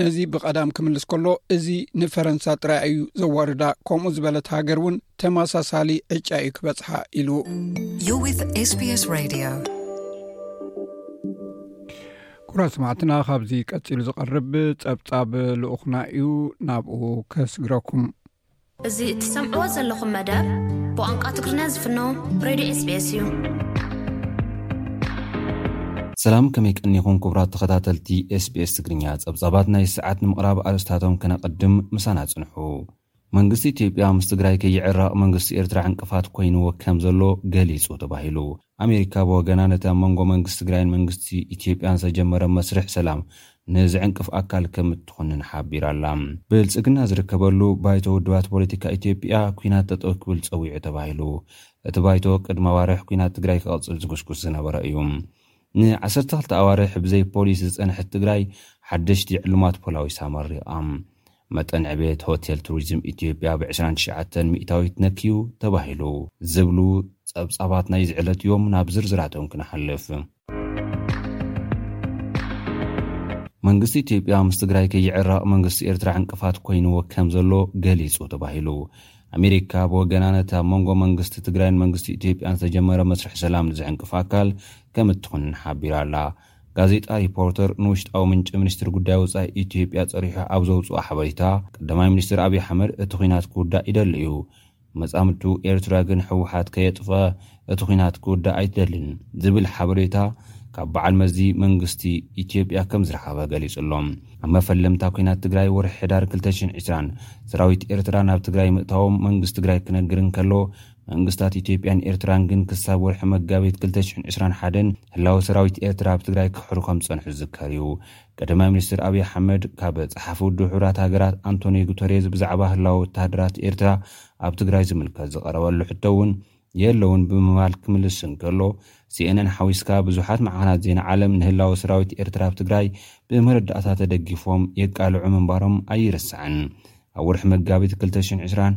ነዚ ብቐዳም ክምልስ ከሎ እዚ ንፈረንሳ ጥራይ እዩ ዘዋርዳ ከምኡ ዝበለት ሃገር እውን ተመሳሳሊ ዕጫ እዩ ክበጽሓ ኢሉ ኩራ ስማዕትና ካብዚ ቀፂሉ ዝቐርብ ፀብፃብ ልኡኹና እዩ ናብኡ ከስግረኩም እዚ እትሰምዕዎ ዘለኹም መደብ ብቋንቋ ትግርኛ ዝፍኖ ሬድዮ ኤስቤስ እዩ። ሰላም ከመይ ቀኒኹም ክቡራት ተኸታተልቲ ኤስቢኤስ ትግርኛ ጸብጻባት ናይ ሰዓት ንምቕራብ ኣርእስታቶም ከነቐድም ምሳና ጽንሑ መንግስቲ ኢትዮጵያ ምስ ትግራይ ከይዕረቕ መንግስቲ ኤርትራ ዕንቅፋት ኮይንዎ ከም ዘሎ ገሊጹ ተባሂሉ ኣሜሪካ ብወገና ነቲ ኣብ መንጎ መንግስቲ ትግራይን መንግስቲ ኢትዮጵያን ዝተጀመረ መስርሕ ሰላም ንዝዕንቅፍ ኣካል ከምትኹንን ሓቢራ'ላ። ብልፅግና ዝርከበሉ ባይቶ ውድባት ፖለቲካ ኢትዮጵያ ኲናት ጠጠው ክብል ፀዊዑ ተባሂሉ። እቲ ባይቶ ቅድሚ ኣዋርሕ ኲናት ትግራይ ክቕፅል ዝጉስጉስ ዝነበረ እዩ። ን ዓሰርተ ክልተ ኣዋርሕ ብዘይ ፖሊስ ዝፀንሐት ትግራይ ሓደሽቲ ዕሉማት ፖላዊስ ኣመሪቓ። መጠን ዕቤት ሆቴል ቱሪዝም ኢትዮጵያ ብ ዕስራን ትሽዓተን ሚእታዊት ነክዩ ተባሂሉ ዝብሉ ፀብፃባት ናይዚ ዕለት እዮም። ናብ ዝርዝራቶም ክንሓልፍ። መንግስቲ ኢትዮጵያ ምስ ትግራይ ከይዕረቕ መንግስቲ ኤርትራ ዕንቅፋት ኮይንዎ ከም ዘሎ ገሊፁ ተባሂሉ። ኣሜሪካ ብወገና ነቲ ኣብ መንጎ መንግስቲ ትግራይን መንግስቲ ኢትዮጵያን ዝተጀመረ መስርሕ ሰላም ንዝዕንቅፍ ኣካል ከም እትኹንን ሓቢራ'ላ። ጋዜጣ ሪፖርተር ንውሽጣዊ ምንጪ ሚኒስትሪ ጉዳይ ወጻኢ ኢትዮጵያ ጸሪሑ ኣብ ዘውጽኦ ሓበሬታ፣ ቀዳማይ ሚኒስትር ኣብይ ኣሕመድ እቲ ኲናት ክውዳእ ይደሊ እዩ። መጻምድቱ ኤርትራ ግን ህወሓት ከየጥፍኣ እቲ ኲናት ክውዳእ ኣይትደልን ዝብል ሓበሬታ ካብ በዓል መዚ መንግስቲ ኢትዮጵያ ከም ዝረኸበ ገሊጹ ኣሎ። ኣብ መፈለምታ ኲናት ትግራይ ወርሒ ሕዳር ክልተ ሽሕን ዕስራን ሰራዊት ኤርትራ ናብ ትግራይ ምእታዎም መንግስቲ ትግራይ ክነግር እንከሎ፣ መንግስታት ኢትዮጵያን ኤርትራን ግን ክሳብ ወርሒ መጋቢት ክልተ ሽሕን ዕስራን ሓደን ህላወ ሰራዊት ኤርትራ ኣብ ትግራይ ከሕሩ ከም ዝጸንሑ ዝዝከር እዩ። ቀዳማይ ሚኒስትር ኣብዪ ኣሕመድ ካብ ጸሓፊ ውድብ ሕቡራት ሃገራት ኣንቶንዮ ጉተሬዝ ብዛዕባ ህላወ ወተሃደራት ኤርትራ ኣብ ትግራይ ዝምልከት ዝቐረበሉ ሕቶ እውን የለውን ብምባል ክምልስ እንከሎ፣ ሲኤንኤን ሓዊስካ ብዙሓት ማዕኸናት ዜና ዓለም ንህላወ ሰራዊት ኤርትራ ኣብ ትግራይ ብመረዳእታ ተደጊፎም የቃልዑ ምንባሮም ኣይርሳዕን። ኣብ ወርሒ መጋቢት ክልተ ሽሕን ዕስራን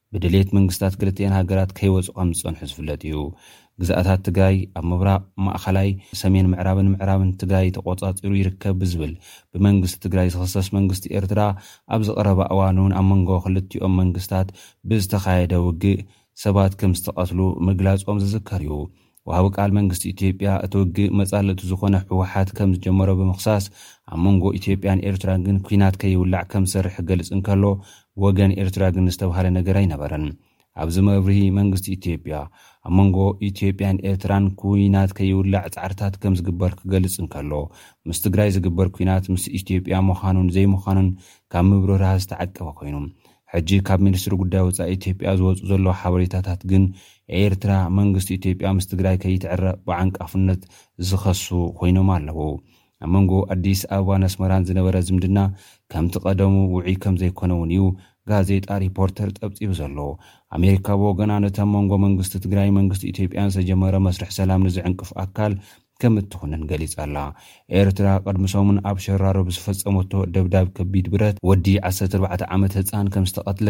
ብድሌት መንግስታት ክልቲኤን ሃገራት ከይወጹ ከም ዝጸንሑ ዝፍለጥ እዩ። ግዝኣታት ትግራይ ኣብ ምብራቕ፣ ማእኸላይ፣ ሰሜን ምዕራብን ምዕራብን ትግራይ ተቖጻጺሩ ይርከብ ብዝብል ብመንግስቲ ትግራይ ዝኽሰስ መንግስቲ ኤርትራ ኣብዚ ቀረባ እዋን'ውን ኣብ መንጎ ክልቲኦም መንግስታት ብዝተኻየደ ውግእ ሰባት ከም ዝተቐትሉ ምግላጾም ዝዝከር እዩ። ወሃቢ ቃል መንግስቲ ኢትዮጵያ፣ እቲ ውግእ መጻልእቲ ዝኾነ ህወሓት ከም ዝጀመሮ ብምኽሳስ፣ ኣብ መንጎ ኢትዮጵያን ኤርትራን ግን ኲናት ከይውላዕ ከም ዝሰርሕ ክገልጽ እንከሎ፣ ብወገን ኤርትራ ግን ዝተብሃለ ነገር ኣይነበረን። ኣብዚ መብርሂ መንግስቲ ኢትዮጵያ፣ ኣብ መንጎ ኢትዮጵያን ኤርትራን ኲናት ከይውላዕ ጻዕርታት ከም ዝግበር ክገልጽ እንከሎ፣ ምስ ትግራይ ዝግበር ኲናት ምስ ኢትዮጵያ ምዃኑን ዘይምዃኑን ካብ ምብርህራህ ዝተዓቀበ ኮይኑ፣ ሕጂ ካብ ሚኒስትሪ ጉዳይ ወጻኢ ኢትዮጵያ ዝወጹ ዘለዉ ሓበሬታታት ግን ኤርትራ መንግስቲ ኢትዮጵያ ምስ ትግራይ ከይትዕረቕ ብዓንቃፍነት ዝኸሱ ኮይኖም ኣለዉ። ኣብ መንጎ ኣዲስ ኣበባን ኣስመራን ዝነበረ ዝምድና ከምቲ ቀደሙ ውዑይ ከምዘይኮነ'ውን እዩ ጋዜጣ ሪፖርተር ጸብጺቡ ዘሎ። ኣሜሪካ ብወገና ነቲ ኣብ መንጎ መንግስቲ ትግራይን መንግስቲ ኢትዮጵያን ዝተጀመረ መስርሕ ሰላም ንዝዕንቅፍ ኣካል ከም እትኹንን ገሊጻ ኣላ። ኤርትራ ቅድሚ ሰሙን ኣብ ሸራሮ ብዝፈጸመቶ ደብዳብ ከቢድ ብረት ወዲ ዓሰርተ ኣርባዕተ ዓመት ህጻን ከም ዝተቐትለ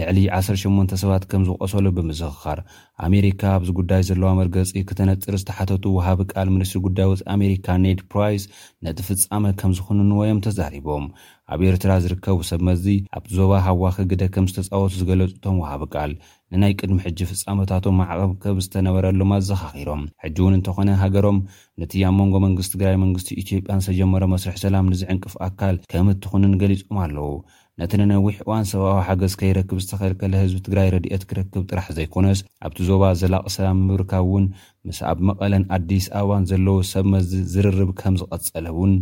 ልዕሊ ዓሰርተ ሸሞንተ ሰባት ከም ዝቖሰሉ ብምዝኽኻር ኣሜሪካ ኣብዚ ጉዳይ ዘለዋ መርገጺ ክተነጽር ዝተሓተቱ ወሃቢ ቃል ሚኒስትሪ ጉዳይ ወጻኢ ኣሜሪካ ኔድ ፕራይስ ነቲ ፍጻመ ከም ዝኹንንዎ እዮም ተዛሪቦም። ኣብ ኤርትራ ዝርከቡ ሰብ መዚ ኣብቲ ዞባ ሃዋኺ ግደ ከም ዝተጻወቱ ዝገለጹ እቶም ወሃቢ ቃል ንናይ ቅድሚ ሕጂ ፍጻመታቶም ማዕቐብ ከብ ዝተነበረሎም ኣዘኻኺሮም፣ ሕጂ'ውን እንተኾነ ሃገሮም ነቲ ኣብ መንጎ መንግስቲ ትግራይ መንግስቲ ኢትዮጵያን ዝተጀመሮ መስርሕ ሰላም ንዝዕንቅፍ ኣካል ከም እትኹንን ገሊጾም ኣለው። ነቲ ንነዊሕ እዋን ሰብኣዊ ሓገዝ ከይረክብ ዝተኸልከለ ህዝቢ ትግራይ ረድኤት ክረክብ ጥራሕ ዘይኮነስ ኣብቲ ዞባ ዘላቒ ሰላም ንምርካብ እውን ምስ ኣብ መቐለን ኣዲስ ኣበባን ዘለው ሰብ መዚ ዝርርብ ከም ዝቐጸለ እውን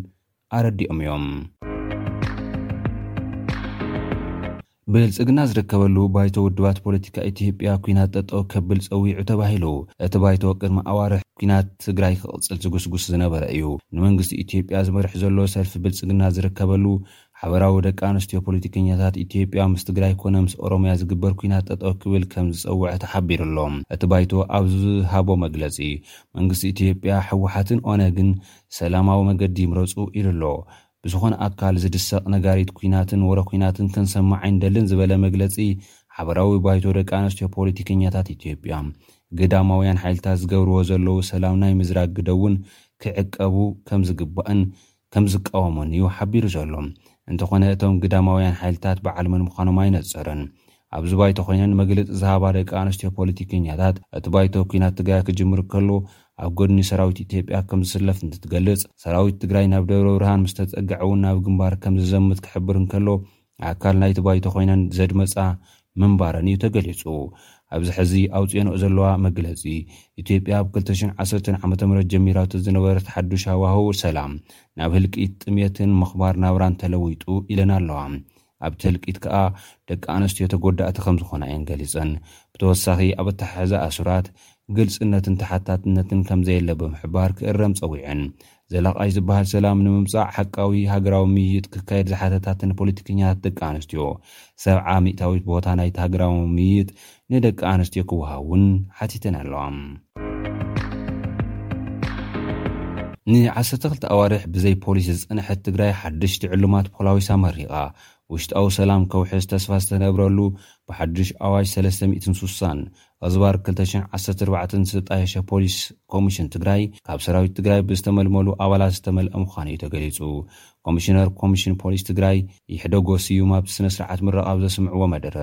ኣረዲኦም እዮም። ብልፅግና ዝርከበሉ ባይቶ ውድባት ፖለቲካ ኢትዮጵያ ኲናት ጠጠው ከብል ፀዊዑ ተባሂሉ። እቲ ባይቶ ቅድሚ ኣዋርሕ ኲናት ትግራይ ክቕፅል ዝጉስጉስ ዝነበረ እዩ። ንመንግስቲ ኢትዮጵያ ዝመርሕ ዘሎ ሰልፊ ብልፅግና ዝርከበሉ ሓበራዊ ደቂ ኣንስትዮ ፖለቲከኛታት ኢትዮጵያ ምስ ትግራይ ኮነ ምስ ኦሮሚያ ዝግበር ኲናት ጠጠው ክብል ከምዝፀወዐ ተሓቢሩ ኣሎ። እቲ ባይቶ ኣብ ዝሃቦ መግለፂ መንግስቲ ኢትዮጵያ ህወሓትን ኦነግን ሰላማዊ መገዲ ይምረፁ ኢሉ ኣሎ። ብዝኾነ ኣካል ዝድሰቕ ነጋሪት ኲናትን ወረ ኲናትን ክንሰምዕ ኣይንደልን ዝበለ መግለፂ ሓበራዊ ባይቶ ደቂ ኣነስትዮ ፖለቲከኛታት ኢትዮጵያ ግዳማውያን ሓይልታት ዝገብርዎ ዘለዉ ሰላም ናይ ምዝራግ ግደ እውን ክዕቀቡ ከምዝግባእን ከምዝቃወሞን እዩ ሓቢሩ ዘሎ። እንተኾነ እቶም ግዳማውያን ሓይልታት በዓል መን ምዃኖም ኣይነፀረን። ኣብዚ ባይቶ ኮይነን መግለፂ ዝሃባ ደቂ ኣንስትዮ ፖለቲከኛታት፣ እቲ ባይቶ ኲናት ትግራይ ክጅምር ከሎ ኣብ ጎድኒ ሰራዊት ኢትዮጵያ ከምዝስለፍ እንትትገልፅ፣ ሰራዊት ትግራይ ናብ ደብረብርሃን ምስተፀግዐ እውን ናብ ግንባር ከምዝዘምት ክሕብር እንከሎ ኣካል ናይቲ ባይቶ ኮይነን ዘድመፃ ምንባረን እዩ ተገሊፁ። ኣብዚ ሕዚ ኣውፂኤንኦ ዘለዋ መግለፂ፣ ኢትዮጵያ ኣብ ክልተ ሽሕ ዓሰርተ ዓመተ ምህረት ጀሚራቶ ዝነበረት ሓዱሽ ሃዋህው ሰላም ናብ ህልቂት፣ ጥምየትን ምኽባር ናብራን ተለዊጡ ኢለን ኣለዋ። ኣብቲ ህልቂት ከኣ ደቂ ኣንስትዮ ተጎዳእቲ ከም ዝኾና እየን ገሊጸን። ብተወሳኺ ኣብ ኣተሓሕዛ ኣሱራት ግልጽነትን ተሓታትነትን ከም ዘየለ ብምሕባር ክእረም ጸዊዐን። ዘላቓይ ዝበሃል ሰላም ንምምጻእ ሓቃዊ ሃገራዊ ምይይጥ ክካየድ ዝሓተታተን ፖለቲከኛታት ደቂ ኣንስትዮ ሰብዓ ሚእታዊት ቦታ ናይቲ ሃገራዊ ምይይጥ ንደቂ ኣንስትዮ ክወሃብ እውን ሓቲተን ኣለዋ። ን ዓሰርተ ክልተ ኣዋርሕ ብዘይ ፖሊስ ዝፀንሐት ትግራይ ሓደሽቲ ዕሉማት ፖላዊስ ኣመሪቓ። ውሽጣዊ ሰላም ከውሕስ ተስፋ ዝተነብረሉ ብሓዱሽ ኣዋጅ ሰለስተ ሚእትን ሱሳን ቐዝባር ክልተ ሽሕ ዓሰርተ ኣርባዕተ ዝተጣየሸ ፖሊስ ኮሚሽን ትግራይ ካብ ሰራዊት ትግራይ ብዝተመልመሉ ኣባላት ዝተመልኣ ምዃኑ እዩ ተገሊፁ። ኮሚሽነር ኮሚሽን ፖሊስ ትግራይ ይሕደጎ ስዩም ኣብቲ ስነ ስርዓት ምረቓ ኣብ ዘስምዕዎ መደረ፣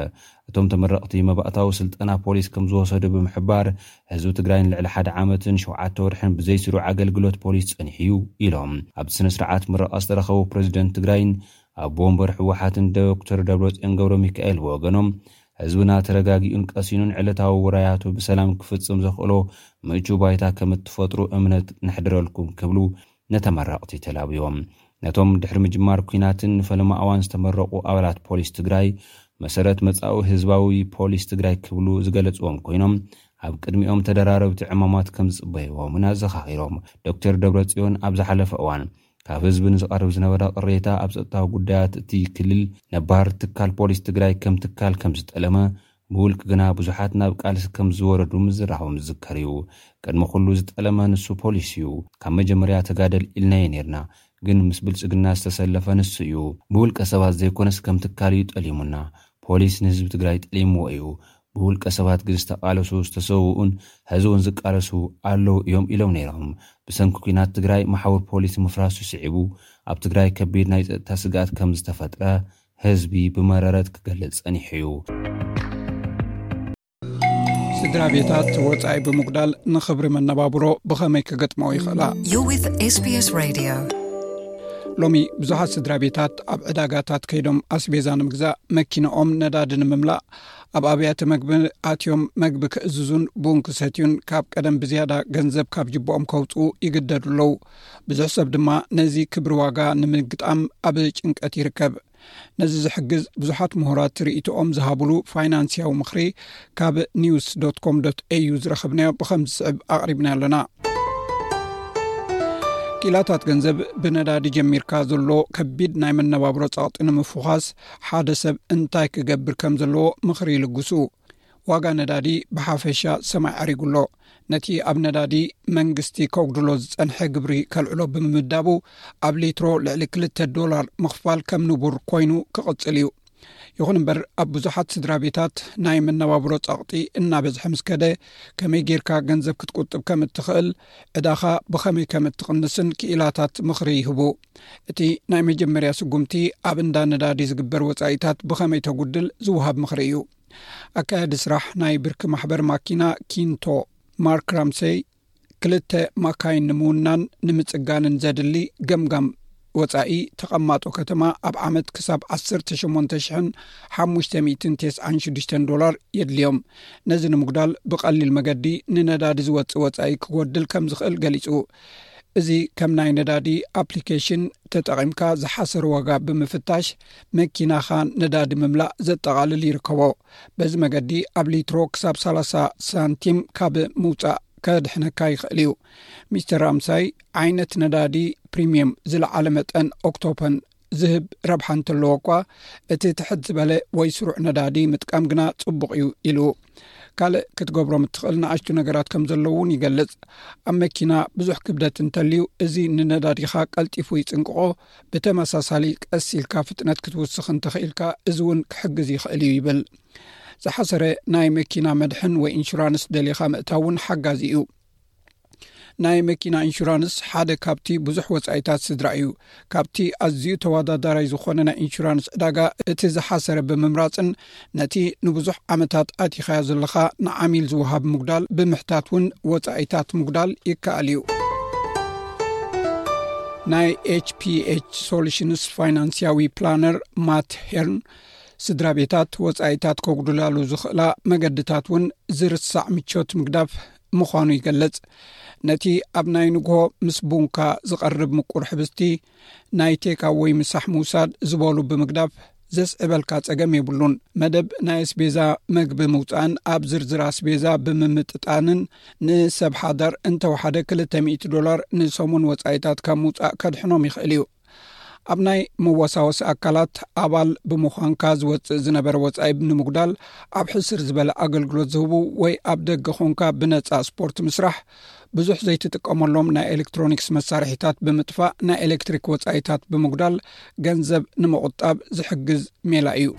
እቶም ተመረቕቲ መባእታዊ ስልጠና ፖሊስ ከምዝወሰዱ ብምሕባር፣ ህዝቢ ትግራይ ንልዕሊ ሓደ ዓመትን ሸውዓተ ወርሕን ብዘይስሩዕ ኣገልግሎት ፖሊስ ፀኒሑ'ዩ ኢሎም። ኣብቲ ስነ ስርዓት ምረቓ ዝተረኸቡ ፕረዚደንት ትግራይን ኣቦ ወንበር ህወሓትን ዶክተር ደብረፅዮን ገብረሚካኤል ብወገኖም፣ ህዝብና ተረጋጊኡን ቀሲኑን ዕለታዊ ውራያቱ ብሰላም ክፍፅም ዘኽእሎ ምቹው ባይታ ከምትፈጥሩ እምነት ነሕድረልኩም ክብሉ ንተመረቕቲ ተላብዮም። ነቶም ድሕሪ ምጅማር ኲናትን ንፈለማ እዋን ዝተመረቑ ኣባላት ፖሊስ ትግራይ መሰረት መፃኢ ህዝባዊ ፖሊስ ትግራይ ክብሉ ዝገለፅዎም ኮይኖም ኣብ ቅድሚኦም ተደራረብቲ ዕማማት ከምዝፅበይዎም እውን ኣዘኻኺሮም። ዶክተር ደብረፅዮን ኣብ ዝሓለፈ እዋን ካብ ህዝቢ ንዝቐርብ ዝነበረ ቅሬታ ኣብ ፀጥታዊ ጉዳያት እቲ ክልል ነባር ትካል ፖሊስ ትግራይ ከም ትካል ከምዝጠለመ ብውልቂ ግና ብዙሓት ናብ ቃልሲ ከም ዝወረዱ ምዝራቦም ዝዝከር እዩ። ቅድሚ ኩሉ ዝጠለመ ንሱ ፖሊስ እዩ። ካብ መጀመርያ ተጋደል ኢልናዮ ኔርና። ግን ምስ ብልጽግና ዝተሰለፈ ንሱ እዩ። ብውልቀ ሰባት ዘይኮነስ ከም ትካል እዩ ጠሊሙና። ፖሊስ ንህዝቢ ትግራይ ጠሊምዎ እዩ። ብውልቀ ሰባት ግን ዝተቓለሱ፣ ዝተሰውኡን ሕዚ እውን ዝቃለሱ ኣለዉ እዮም ኢሎም ነይሮም። ብሰንኪ ኲናት ትግራይ መሓውር ፖሊስ ምፍራሱ ስዒቡ ኣብ ትግራይ ከቢድ ናይ ፀጥታ ስግኣት ከም ዝተፈጥረ ህዝቢ ብመረረት ክገልጽ ጸኒሑ'ዩ። ስድራ ቤታት ወጻኢ ብምጉዳል ንኽብሪ መነባብሮ ብኸመይ ክገጥማኦ ይኽእላ? ሎሚ ብዙሓት ስድራ ቤታት ኣብ ዕዳጋታት ከይዶም ኣስቤዛ ንምግዛእ መኪናኦም ነዳዲ ንምምላእ ኣብ ኣብያተ መግቢ ኣትዮም መግቢ ክእዝዙን ቡን ክሰትዩን ካብ ቀደም ብዝያዳ ገንዘብ ካብ ጅቦኦም ከውፅኡ ይግደዱ ኣለዉ ብዙሕ ሰብ ድማ ነዚ ክብሪ ዋጋ ንምግጣም ኣብ ጭንቀት ይርከብ ነዚ ዝሕግዝ ብዙሓት ምሁራት ትርኢትኦም ዝሃብሉ ፋይናንስያዊ ምኽሪ ካብ ኒውስ ዶ ኮም ዶ ኤዩ ዝረኸብናዮ ብከም ዝስዕብ ኣቕሪብና ኣለና ኪላታት ገንዘብ ብነዳዲ ጀሚርካ ዘሎ ከቢድ ናይ መነባብሮ ጸቕጢ ንምፍዃስ ሓደ ሰብ እንታይ ክገብር ከም ዘለዎ ምኽሪ ይልግሱ ዋጋ ነዳዲ ብሓፈሻ ሰማይ ዓሪጉ ኣሎ። ነቲ ኣብ ነዳዲ መንግስቲ ከውግድሎ ዝጸንሐ ግብሪ ከልዕሎ ብምምዳቡ ኣብ ሊትሮ ልዕሊ ክልተ ዶላር ምኽፋል ከም ንቡር ኮይኑ ክቕጽል እዩ። ይኹን እምበር ኣብ ብዙሓት ስድራ ቤታት ናይ መነባብሮ ጸቕጢ እናበዝሐ ምስ ከደ ከመይ ጌርካ ገንዘብ ክትቁጥብ ከም እትኽእል ዕዳኻ ብኸመይ ከም እትቕንስን ክኢላታት ምኽሪ ይህቡ። እቲ ናይ መጀመርያ ስጉምቲ ኣብ እንዳ ነዳዲ ዝግበር ወጻኢታት ብኸመይ ተጉድል ዝውሃብ ምኽሪ እዩ። ኣካያዲ ስራሕ ናይ ብርኪ ማሕበር ማኪና ኪንቶ ማርክ ራምሰይ ክልተ ማካይን ንምውናን ንምፅጋንን ዘድሊ ገምጋም ወፃኢ ተቐማጦ ከተማ ኣብ ዓመት ክሳብ 1856 ዶላር የድልዮም ነዚ ንምጉዳል ብቐሊል መገዲ ንነዳዲ ዝወፅእ ወፃኢ ክጎድል ከም ዝኽእል ገሊፁ እዚ ከም ናይ ነዳዲ ኣፕሊኬሽን ተጠቒምካ ዝሓሰር ዋጋ ብምፍታሽ መኪናኻ ነዳዲ ምምላእ ዘጠቓልል ይርከቦ በዚ መገዲ ኣብ ሊትሮ ክሳብ 30 ሳንቲም ካብ ምውፃእ ከድሕነካ ይኽእል እዩ ሚስተር ራምሳይ ዓይነት ነዳዲ ፕሪምየም ዝለዓለ መጠን ኦክቶፐን ዝህብ ረብሓ እንተለዎ እኳ እቲ ትሕት ዝበለ ወይ ስሩዕ ነዳዲ ምጥቃም ግና ፅቡቕ እዩ ኢሉ ካልእ ክትገብሮም እትኽእል ንኣሽቱ ነገራት ከም ዘለዉ እውን ይገልፅ ኣብ መኪና ብዙሕ ክብደት እንተልዩ እዚ ንነዳዲኻ ቀልጢፉ ይፅንቅቆ ብተመሳሳሊ ቀስ ኢልካ ፍጥነት ክትውስኽ እንተኽኢልካ እዚ እውን ክሕግዝ ይኽእል እዩ ይብል ዝሓሰረ ናይ መኪና መድሕን ወይ ኢንሹራንስ ደሊኻ ምእታው እውን ሓጋዚ እዩ ናይ መኪና ኢንሹራንስ ሓደ ካብቲ ብዙሕ ወፃኢታት ስድራ እዩ ካብቲ ኣዝዩ ተወዳዳራይ ዝኾነ ናይ ኢንሹራንስ ዕዳጋ እቲ ዝሓሰረ ብምምራፅን ነቲ ንብዙሕ ዓመታት ኣቲኻዮ ዘለኻ ንዓሚል ዝውሃብ ምጉዳል ብምሕታት እውን ወፃኢታት ምጉዳል ይከኣል እዩ ናይ ኤችፒች ሶሉሽንስ ፋይናንስያዊ ፕላነር ማት ሄርን ስድራ ቤታት ወፃኢታት ከጉድላሉ ዝኽእላ መገድታት እውን ዝርሳዕ ምቾት ምግዳፍ ምዃኑ ይገለፅ ነቲ ኣብ ናይ ንግሆ ምስ ቡንካ ዝቐርብ ምቁር ሕብስቲ ናይ ቴካወይ ምሳሕ ምውሳድ ዝበሉ ብምግዳፍ ዘስዕበልካ ጸገም የብሉን። መደብ ናይ ኣስቤዛ መግቢ ምውጻእን ኣብ ዝርዝር ኣስቤዛ ብምምጥጣንን ንሰብ ሓዳር እንተወሓደ ክልተ ሚእቲ ዶላር ንሰሙን ወጻኢታት ካብ ምውጻእ ከድሕኖም ይኽእል እዩ። ኣብ ናይ መወሳወሲ ኣካላት ኣባል ብምዃንካ ዝወጽእ ዝነበረ ወጻኢ ንምጉዳል ኣብ ሕስር ዝበለ ኣገልግሎት ዝህቡ ወይ ኣብ ደገ ኾንካ ብነጻ ስፖርት ምስራሕ ብዙሕ ዘይትጥቀመሎም ናይ ኤሌክትሮኒክስ መሳርሒታት ብምጥፋእ ናይ ኤሌክትሪክ ወፃኢታት ብምጉዳል ገንዘብ ንምቁጣብ ዝሕግዝ ሜላ እዩ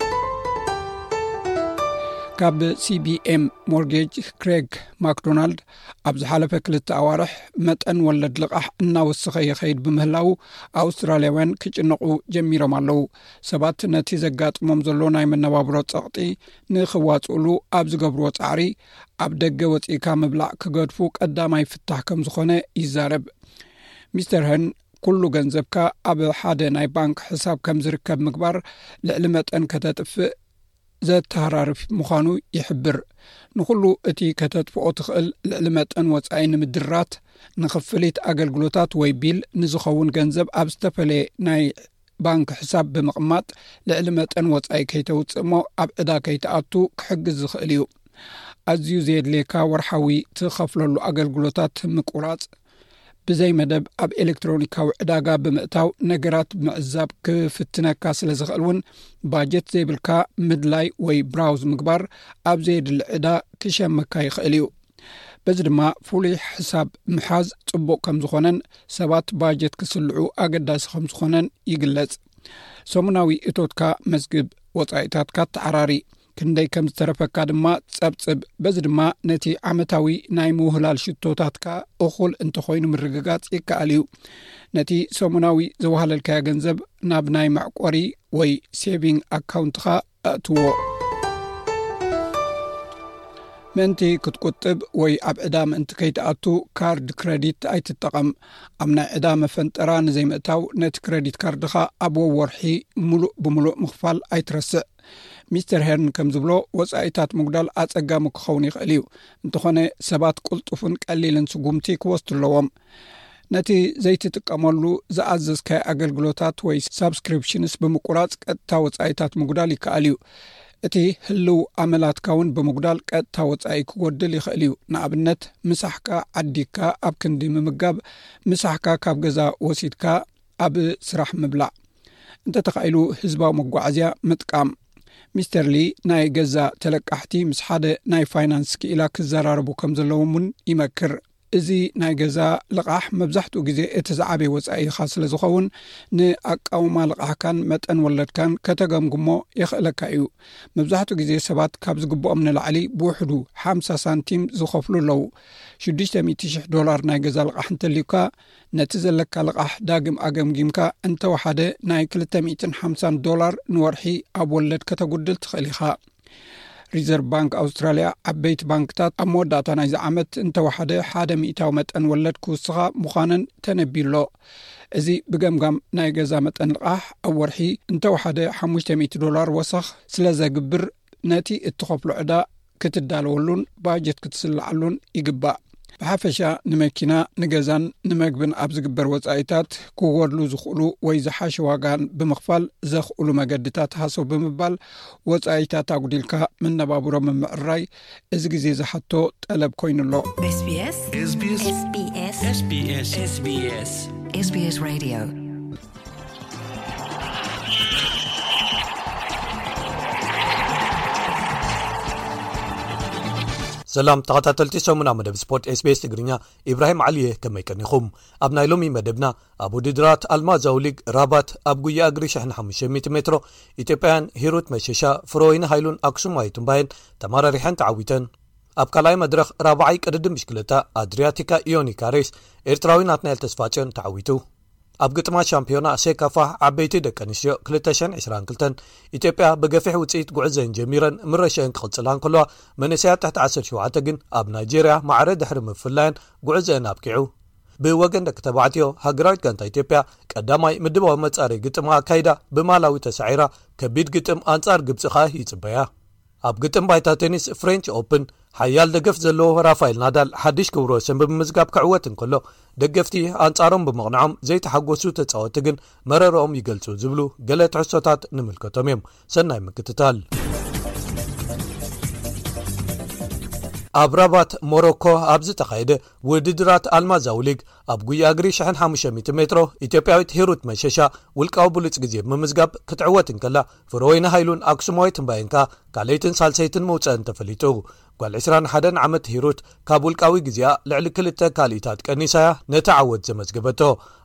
ካብ ሲቢኤም ሞርጌጅ ክሬግ ማክዶናልድ ኣብ ዝሓለፈ ክልተ ኣዋርሕ መጠን ወለድ ልቓሕ እናወስኸ ይኸይድ ብምህላው ኣውስትራልያውያን ክጭነቑ ጀሚሮም ኣለው ሰባት ነቲ ዘጋጥሞም ዘሎ ናይ መነባብሮ ፀቕጢ ንክዋፅእሉ ኣብ ዝገብርዎ ፃዕሪ ኣብ ደገ ወፂእካ ምብላዕ ክገድፉ ቀዳማይ ፍታሕ ከም ዝኾነ ይዛረብ ሚስተር ሀን ኩሉ ገንዘብካ ኣብ ሓደ ናይ ባንክ ሕሳብ ከም ዝርከብ ምግባር ልዕሊ መጠን ከተጥፍእ ዘተሃራርፍ ምዃኑ ይሕብር ንኹሉ እቲ ከተጥፍኦ ትኽእል ልዕሊ መጠን ወፃኢ ንምድራት ንኽፍሊት ኣገልግሎታት ወይ ቢል ንዝኸውን ገንዘብ ኣብ ዝተፈለየ ናይ ባንክ ሕሳብ ብምቕማጥ ልዕሊ መጠን ወጻኢ ከይተውጽእ እሞ ኣብ ዕዳ ከይትኣቱ ክሕግዝ ዝኽእል እዩ። ኣዝዩ ዘየድልየካ ወርሓዊ ትኸፍለሉ ኣገልግሎታት ምቁራጽ፣ ብዘይ መደብ ኣብ ኤሌክትሮኒካዊ ዕዳጋ ብምእታው ነገራት ምዕዛብ ክፍትነካ ስለ ዝኽእል እውን ባጀት ዘይብልካ ምድላይ ወይ ብራውዝ ምግባር ኣብ ዘየድሊ ዕዳ ክሸመካ ይኽእል እዩ። በዚ ድማ ፍሉይ ሕሳብ ምሓዝ ጽቡቕ ከም ዝኾነን ሰባት ባጀት ክስልዑ ኣገዳሲ ከም ዝኾነን ይግለጽ ሰሙናዊ እቶትካ መዝግብ ወፃኢታትካ ተዓራሪ ክንደይ ከም ዝተረፈካ ድማ ጸብጽብ በዚ ድማ ነቲ ዓመታዊ ናይ ምውህላል ሽቶታትካ እኹል እንተኾይኑ ምርግጋጽ ይከኣል እዩ ነቲ ሰሙናዊ ዘዋሃለልካዮ ገንዘብ ናብ ናይ መዕቆሪ ወይ ሴቪንግ ኣካውንትኻ ኣእትዎ። ምእንቲ ክትቁጥብ ወይ ኣብ ዕዳ ምእንቲ ከይትኣቱ ካርድ ክረዲት ኣይትጠቐም። ኣብ ናይ ዕዳ መፈንጠራ ንዘይምእታው ነቲ ክረዲት ካርድኻ ኣብ ወወርሒ ምሉእ ብምሉእ ምኽፋል ኣይትረስዕ። ሚስተር ሄርን ከም ዝብሎ ወጻኢታት ምጉዳል ኣጸጋሚ ክኸውን ይኽእል እዩ፣ እንተኾነ ሰባት ቅልጡፍን ቀሊልን ስጉምቲ ክወስዱ ኣለዎም። ነቲ ዘይትጥቀመሉ ዝኣዘዝካዮ ኣገልግሎታት ወይ ሳብስክሪፕሽንስ ብምቁራፅ ቀጥታ ወፃኢታት ምጉዳል ይከኣል እዩ እቲ ህልው ኣመላትካ እውን ብምጉዳል ቀጥታ ወፃኢ ክጎድል ይኽእል እዩ ንኣብነት ምሳሕካ ዓዲግካ ኣብ ክንዲ ምምጋብ ምሳሕካ ካብ ገዛ ወሲድካ ኣብ ስራሕ ምብላዕ እንተተኻኢሉ ህዝባዊ መጓዓዝያ ምጥቃም ሚስተር ሊ ናይ ገዛ ተለቃሕቲ ምስ ሓደ ናይ ፋይናንስ ክኢላ ክዘራረቡ ከም ዘለዎም እውን ይመክር እዚ ናይ ገዛ ልቓሕ መብዛሕትኡ ግዜ እቲ ዝዓበየ ወጻኢኻ ስለ ዝኸውን ንኣቃውማ ልቓሕካን መጠን ወለድካን ከተገምግሞ የኽእለካ እዩ። መብዛሕትኡ ግዜ ሰባት ካብ ዝግብኦም ንላዕሊ ብውሕዱ ሓምሳ ሳንቲም ዝኸፍሉ ኣለዉ። ሽዱሽተ ሚእቲ ሽሕ ዶላር ናይ ገዛ ልቓሕ እንተልዩካ፣ ነቲ ዘለካ ልቓሕ ዳግም ኣገምጊምካ እንተወሓደ ናይ ክልተ ሚእትን ሓምሳን ዶላር ንወርሒ ኣብ ወለድ ከተጉድል ትኽእል ኢኻ። ሪዘርቭ ባንክ ኣውስትራልያ ዓበይቲ ባንክታት ኣብ መወዳእታ ናይዚ ዓመት እንተወሓደ ሓደ ሚእታዊ መጠን ወለድ ክውስኻ ምዃነን ተነብዩ ኣሎ እዚ ብገምጋም ናይ ገዛ መጠን ልቓሕ ኣብ ወርሒ እንተወሓደ ሓ00 ዶላር ወሰኽ ስለ ዘግብር ነቲ እትኸፍሎ ዕዳ ክትዳለወሉን ባጀት ክትስልዓሉን ይግባእ ብሓፈሻ ንመኪና ንገዛን ንመግብን ኣብ ዝግበር ወፃኢታት ክወድሉ ዝኽእሉ ወይ ዝሓሸ ዋጋን ብምኽፋል ዘኽእሉ መገድታት ሃሰው ብምባል ወፃኢታት ኣጉዲልካ መነባብሮ ምምዕርራይ እዚ ግዜ ዝሓቶ ጠለብ ኮይኑ ኣሎስስስስስስስ ሰላም ተኸታተልቲ ሰሙና መደብ ስፖርት ስቤስ ትግርኛ ኢብራሂም ዓሊየ ከመይ ቀኒኹም ኣብ ናይ ሎሚ መደብና ኣብ ውድድራት ኣልማዛውሊግ ራባት ኣብ ጉያ እግሪ 1500 ሜትሮ ኢትዮጵያን ሂሩት መሸሻ ፍሮወይኒ ሃይሉን ኣክሱም ኣይቱምባይን ተማራሪሐን ተዓዊተን ኣብ ካልኣይ መድረኽ ራብዓይ ቅድዲ ምሽክለታ ኣድርያቲካ ኢዮኒካሬስ ኤርትራዊ ናትናኤል ተስፋጭን ተዓዊቱ ኣብ ግጥማት ሻምፒዮና ሴካፋ ዓበይቲ ደቂ ኣንስትዮ ክልተ ሸን ዕስራን ክልተን፣ ኢትዮጵያ ብገፊሕ ውጽኢት ጉዕዘኤን ጀሚረን ምረሸኤን ክቕጽላ እንከለዋ፣ መንእሰያት ትሕቲ ዓሰርተ ሸውዓተ ግን ኣብ ናይጀርያ ማዕረ ድሕሪ ምፍላየን ጉዕዘኤን ኣብቂዑ። ብወገን ደቂ ተባዕትዮ፣ ሃገራዊት ጋንታ ኢትዮጵያ ቀዳማይ ምድባዊ መጻረዪ ግጥማ ኣካይዳ ብማላዊ ተሳዒራ፣ ከቢድ ግጥም ኣንጻር ግብጺ ከኣ ይጽበያ። ኣብ ግጥም ባይታ ቴኒስ ፍሬንች ኦፕን ሓያል ደገፍ ዘለዎ ራፋኤል ናዳል ሓድሽ ክብረ ወሰን ብምምዝጋብ ክዕወት እንከሎ ደገፍቲ ኣንጻሮም ብምቕንዖም ዘይተሓጎሱ ተጻወቲ ግን መረርኦም ይገልጹ ዝብሉ ገለ ትሕሶታት ንምልከቶም እዮም ሰናይ ምክትታል ኣብ ራባት ሞሮኮ ኣብ ዝተኻየደ ውድድራት ኣልማዛዊ ሊግ ኣብ ጉያ እግሪ 1500 ሜትሮ ኢትዮጵያዊት ሂሩት መሸሻ ውልቃዊ ብሉፅ ግዜ ብምዝጋብ ክትዕወት እንከላ ፍረወይኒ ሃይሉን ኣክሱማዊት እምባይንካ ካልኣይትን ሳልሰይትን መውጸእን ተፈሊጡ። ጓል ዕስራን ሓደን ዓመት ሂሩት ካብ ውልቃዊ ግዜኣ ልዕሊ ክልተ ካልኢታት ቀኒሳ'ያ ነቲ ዓወት ዘመዝገበቶ።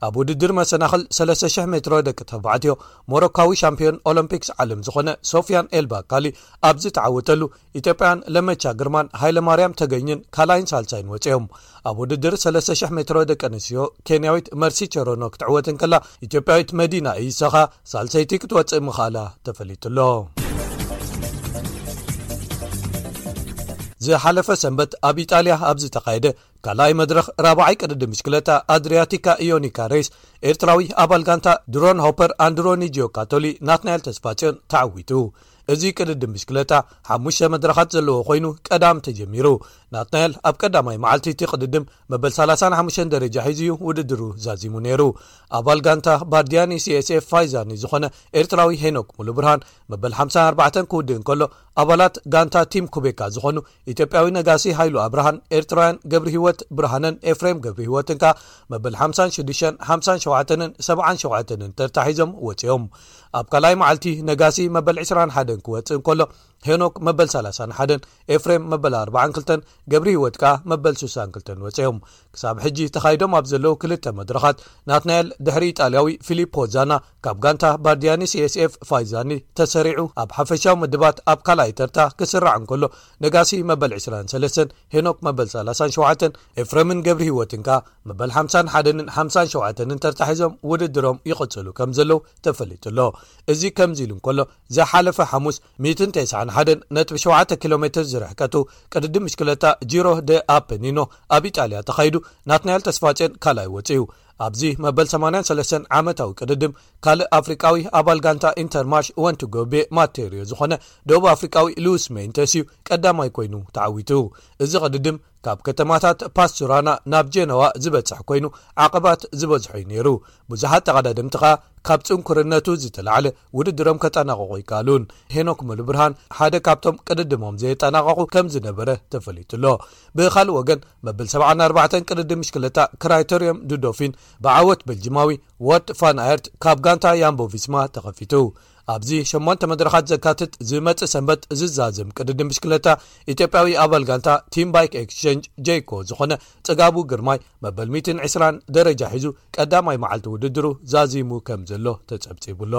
ኣብ ውድድር መሰናኽል ሰለስተ ሽሕ ሜትሮ ደቂ ተባዕትዮ ሞሮካዊ ሻምፕዮን ኦሎምፒክስ ዓለም ዝኾነ ሶፍያን ኤል ባካሊ ኣብ ዝተዓወተሉ፣ ኢትዮጵያውያን ለመቻ ግርማን ሃይለማርያም ተገኝን ካልኣይን ሳልሳይን ወፂኦም። ኣብ ውድድር ሰለስተ ሽሕ ሜትሮ ደቂ ኣንስትዮ ኬንያዊት መርሲ ቸሮኖ ክትዕወት እንከላ ኢትዮጵያዊት መዲና ኢሳ ኸኣ ሳልሰይቲ ክትወፅእ ምኽኣላ ተፈሊጡ'ሎ። ዝሓለፈ ሰንበት ኣብ ኢጣልያ ኣብ ዝተኻየደ ካልኣይ መድረኽ ራብዓይ ቅድዲ ምሽክለታ ኣድርያቲካ ኢዮኒካ ሬስ ኤርትራዊ ኣባል ጋንታ ድሮን ሆፐር ኣንድሮኒጂዮ ካቶሊ ናትናኤል ተስፋፅዮን ተዓዊቱ እዚ ቅድድም ብሽክለታ ሓሙሽተ መድረኻት ዘለዎ ኮይኑ ቀዳም ተጀሚሩ። ናትናኤል ኣብ ቀዳማይ መዓልቲ እቲ ቅድድም መበል ሰላሳን ሓሙሽተን ደረጃ ሒዙ እዩ ውድድሩ ዛዚሙ ነይሩ። ኣባል ጋንታ ባርዲያኒ ሲኤስኤፍ ፋይዛኒ ዝኾነ ኤርትራዊ ሄኖክ ሙሉብርሃን መበል ሓምሳን ኣርባዕተን ክውድእ እንከሎ ኣባላት ጋንታ ቲም ኩቤካ ዝኾኑ ኢትዮጵያዊ ነጋሲ ሃይሉ ኣብርሃን ኤርትራውያን ገብርሂወት ብርሃነን ኤፍሬም ገብርሂወትን ከኣ መበል ሓምሳን ሽዱሽተን ሓምሳን ሸውዓተንን ሰብዓን ሸውዓተንን ተርታ ሒዞም ወጺኦም ኣብ ካልኣይ መዓልቲ ነጋሲ መበል ዕስራን ሓደን ክወጽእ እንከሎ ሄኖክ መበል ሰላሳን ሓደን ኤፍሬም መበል ኣርባዓን ክልተን ገብርሂወት ከኣ መበል ሱሳን ክልተን ወጺኦም ክሳብ ሕጂ ተኻይዶም ኣብ ዘለዉ ክልተ መድረኻት ናትናኤል ድሕሪ ኢጣልያዊ ፊሊፕ ሆዛና ካብ ጋንታ ባርዲያኒ ሲኤስኤፍ ፋይዛኒ ተሰሪዑ ኣብ ሓፈሻዊ ምድባት ኣብ ካልኣይ ተርታ ክስራዕ እንከሎ ነጋሲ መበል ዕስራን ሰለስተን ሄኖክ መበል ሰላሳን ሸውዓተን ኤፍረምን ገብሪ ህይወትን ከኣ መበል ሓምሳን ሓደንን ሓምሳን ሸውዓተንን ተርታ ሒዞም ውድድሮም ይቕጽሉ ከም ዘለዉ ተፈሊጡ ኣሎ እዚ ከምዚ ኢሉ እንከሎ ዝሓለፈ ሓሙስ ሚትን ተስዓን ሓደን ነጥቢ ሸውዓተ ኪሎ ሜትር ዝርሕቀቱ ቅድዲ ምሽክለታ ጂሮ ደ ኣፐኒኖ ኣብ ኢጣልያ ተኻይዱ ናትናኤል ተስፋጼን ካልኣይ ወጽኡ ኣብዚ መበል ሰማንያን ሰለስተን ዓመታዊ ቅድድም ካልእ ኣፍሪቃዊ ኣባል ጋንታ ኢንተርማሽ ወንቲ ጎቤ ማቴርዮ ዝኾነ ደቡብ ኣፍሪቃዊ ሉዊስ ሜንተስ እዩ ቀዳማይ ኮይኑ ተዓዊቱ እዚ ቅድድም ካብ ከተማታት ፓስቱራና ናብ ጀነዋ ዝበጽሕ ኮይኑ ዓቐባት ዝበዝሖ ዩ ነይሩ ብዙሓት ተቐዳድምቲ ኸኣ ካብ ጽንኩርነቱ ዝተላዕለ ውድድሮም ከጠናቐቑ ይከኣሉን ሄኖክ ምሉብርሃን ሓደ ካብቶም ቅድድሞም ዘየጠናቐቑ ከም ዝነበረ ተፈሊጡ ኣሎ ብኻልእ ወገን መበል ሰብዓን ኣርባዕተን ቅድድም ብሽክለታ ክራይተርዮም ዱ ዶፊን ብዓወት በልጂማዊ ዎድ ፋን ኣየርት ካብ ጋንታ ያምቦ ቪስማ ተኸፊቱ ኣብዚ ሸሞንተ መድረኻት ዘካትት ዝመጽእ ሰንበት ዝዛዘም ቅድድም ብሽክለታ ኢትዮጵያዊ ኣባል ጋንታ ቲም ባይክ ኤክስቸንጅ ጀይኮ ዝኾነ ጽጋቡ ግርማይ መበል 120 ደረጃ ሒዙ ቀዳማይ መዓልቲ ውድድሩ ዛዚሙ ከም ዘሎ ተጸብጺቡሎ።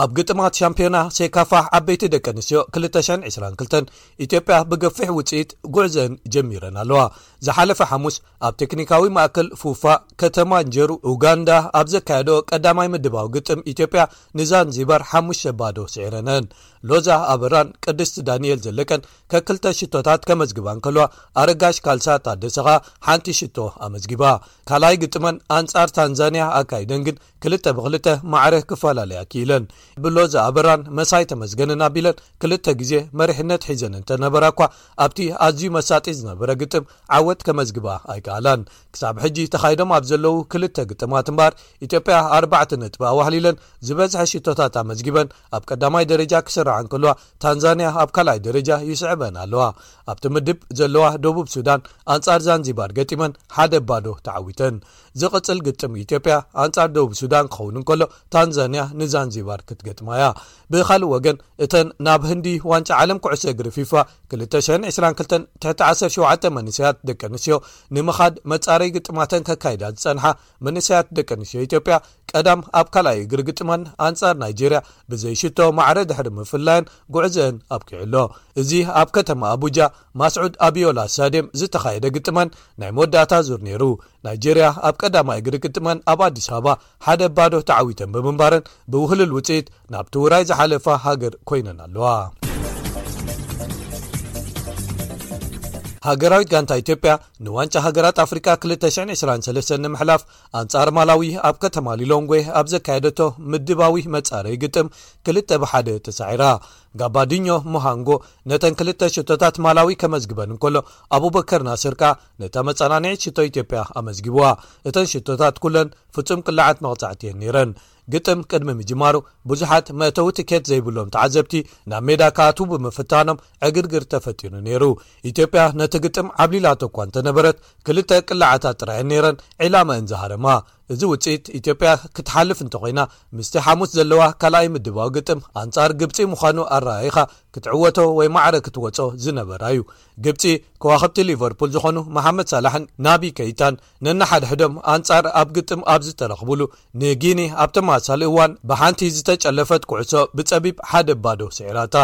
ኣብ ግጥማት ሻምፒዮና ሴካፋሕ ዓበይቲ ደቂ ኣንስትዮ 222 ኢትዮጵያ ብገፊሕ ውፅኢት ጉዕዘን ጀሚረን ኣለዋ ዝሓለፈ ሓሙስ ኣብ ቴክኒካዊ ማእከል ፉፋ ከተማ እንጀሩ ኡጋንዳ ኣብ ዘካየዶ ቀዳማይ ምድባዊ ግጥም ኢትዮጵያ ንዛንዚባር ሓሙሽተ ባዶ ስዒረነን ሎዛ ኣበራን ቅድስቲ ዳንኤል ዘለቀን ከክልተ ሽቶታት ከመዝግባ እንከልዋ ኣረጋሽ ካልሳ ታደሰ ከኣ ሓንቲ ሽቶ ኣመዝጊባ ካልኣይ ግጥመን ኣንጻር ታንዛንያ ኣካይደን ግን ክልተ ብክልተ ማዕረ ክፈላለያ ክኢለን ብሎዛ ኣበራን መሳይ ተመዝገንን ኣቢለን ክልተ ግዜ መሪሕነት ሒዘን እንተነበራ እኳ ኣብቲ ኣዝዩ መሳጢ ዝነበረ ግጥም ዓወት ከመዝግባ ኣይከኣላን ክሳብ ሕጂ ተኻይዶም ኣብ ዘለዉ ክልተ ግጥማት እምበኣር ኢትዮጵያ ኣርባዕተ ነጥቢ ኣዋህሊለን ዝበዝሐ ሽቶታት ኣመዝጊበን ኣብ ቀዳማይ ደረጃ ክስርዓ እንከልዋ ታንዛንያ ኣብ ካልኣይ ደረጃ ይስዕበን ኣለዋ። ኣብቲ ምድብ ዘለዋ ደቡብ ሱዳን ኣንጻር ዛንዚባር ገጢመን ሓደ ባዶ ተዓዊተን። ዝቕጽል ግጥም ኢትዮጵያ ኣንጻር ደቡብ ሱዳን ክኸውን እንከሎ ታንዛንያ ንዛንዚባር ክትገጥማ እያ። ብኻልእ ወገን እተን ናብ ህንዲ ዋንጫ ዓለም ኩዕሶ እግሪ ፊፋ 2022 ትሕቲ ዓሰርተ ሸውዓተ መንእሰያት ደቂ ኣንስትዮ ንምኻድ መጻረዪ ግጥማተን ከካይዳ ዝጸንሓ መንእሰያት ደቂ ኣንስትዮ ኢትዮጵያ ቀዳም ኣብ ካልኣይ እግሪ ግጥመን ኣንጻር ናይጀርያ ብዘይ ሽቶ ማዕረ ድሕሪ ምፍላየን ጉዕዘአን ኣብቂዑ ኣሎ። እዚ ኣብ ከተማ ኣቡጃ ማስዑድ ኣቢዮላ ስታድየም ዝተኻየደ ግጥመን ናይ መወዳእታ ዙር ነይሩ። ናይጀርያ ኣብ ቀዳማይ እግሪ ግጥመን ኣብ ኣዲስ ኣበባ ሓደ ባዶ ተዓዊተን ብምንባረን ብውህሉል ውጽኢት ናብቲ ውራይ ዝሓለፋ ሃገር ኮይነን ኣለዋ። ሃገራዊት ጋንታ ኢትዮጵያ ንዋንጫ ሃገራት ኣፍሪቃ ክልተ ሽሕን ዕስራን ሰለስተን ንምሕላፍ ኣንጻር ማላዊ ኣብ ከተማ ሊሎንግዌ ኣብ ዘካየደቶ ምድባዊ መጻረዪ ግጥም ክልተ ብ ሓደ ተሳዒራ። ጋባዲኞ ሞሃንጎ ነተን ክልተ ሽቶታት ማላዊ ከመዝግበን እንከሎ፣ ኣቡበከር ናስር ከኣ ነታ መጸናንዒት ሽቶ ኢትዮጵያ ኣመዝጊቡዋ። እተን ሽቶታት ኩለን ፍጹም ቅላዓት መቕጻዕቲ'የን ነይረን። ግጥም ቅድሚ ምጅማሩ ብዙሓት መእተዊ ትኬት ዘይብሎም ተዓዘብቲ ናብ ሜዳ ክኣትዉ ብምፍታኖም ዕግርግር ተፈጢኑ ነይሩ። ኢትዮጵያ ነቲ ግጥም ዓብሊላቶ እኳ እንተነበረት ክልተ ቅላዓታት ጥራየን ነይረን ዒላመኣን ዝሃረማ። እዚ ውጽኢት ኢትዮጵያ ክትሓልፍ እንተኾይና ምስቲ ሓሙስ ዘለዋ ካልኣይ ምድባዊ ግጥም ኣንጻር ግብጺ ምዃኑ ኣረኣኢኻ ክትዕወቶ ወይ ማዕረ ክትወጾ ዝነበራ'ዩ። ግብጺ ከዋኽብቲ ሊቨርፑል ዝኾኑ መሓመድ ሳላሕን ናቢ ከይታን ነንሓድሕዶም ኣንጻር ኣብ ግጥም ኣብ ዝተረኽቡሉ ንጊኒ ኣብ ተመሳሳሊ እዋን ብሓንቲ ዝተጨለፈት ኩዕሶ ብጸቢብ ሓደ ባዶ ስዒራታ።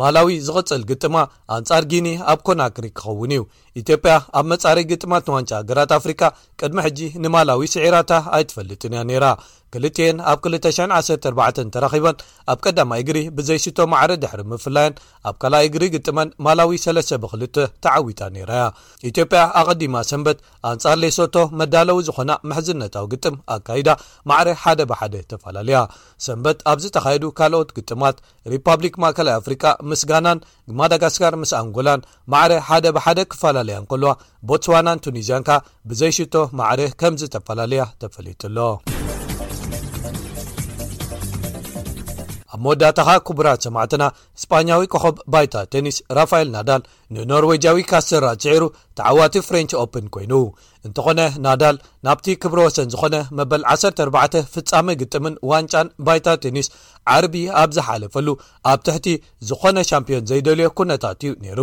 ማላዊ ዝቕጽል ግጥማ ኣንጻር ጊኒ ኣብ ኮናክሪ ክኸውን እዩ። ኢትዮጵያ ኣብ መጻረይ ግጥማት ንዋንጫ ሃገራት ኣፍሪቃ ቅድሚ ሕጂ ንማላዊ ስዒራታ ኣይትፈልጥን እያ ነይራ። ክልቲኤን ኣብ ክልተ ሽሕን ዓሰርተ ኣርባዕተን ተራኺበን ኣብ ቀዳማይ እግሪ ብዘይሽቶ ማዕረ ድሕሪ ምፍላየን ኣብ ካልኣይ እግሪ ግጥመን ማላዊ ሰለስተ ብ ክልተ ተዓዊታ ነይራ'ያ። ኢትዮጵያ ኣቐዲማ ሰንበት ኣንጻር ሌሶቶ መዳለዊ ዝኾና ምሕዝነታዊ ግጥም ኣካይዳ ማዕረ ሓደ ብ ሓደ ተፋላልያ። ሰንበት ኣብ ዝተኻየዱ ካልኦት ግጥማት ሪፓብሊክ ማእከላይ ኣፍሪቃ ምስ ጋናን ማዳጋስካር ምስ ኣንጎላን ማዕረ ሓደ ብ ሓደ ክፋላለያ እንከለዋ ቦትስዋናን ቱኒዝያን ከኣ ብዘይ ሽቶ ማዕረ ከም ዝተፈላለያ ተፈሊጡ ኣሎ። ኣብ መወዳእታ ኸኣ ክቡራት ሰማዕትና እስጳኛዊ ኮኾብ ባይታ ቴኒስ ራፋኤል ናዳል ንኖርወጃዊ ካስተር ኣጽዒሩ ተዓዋቲ ፍሬንች ኦፕን ኮይኑ እንተኾነ ናዳል ናብቲ ክብረ ወሰን ዝኾነ መበል 14 ፍጻመ ግጥምን ዋንጫን ባይታ ቴኒስ ዓርቢ ኣብ ዝሓለፈሉ ኣብ ትሕቲ ዝኾነ ሻምፕዮን ዘይደልዮ ኩነታት እዩ ነይሩ።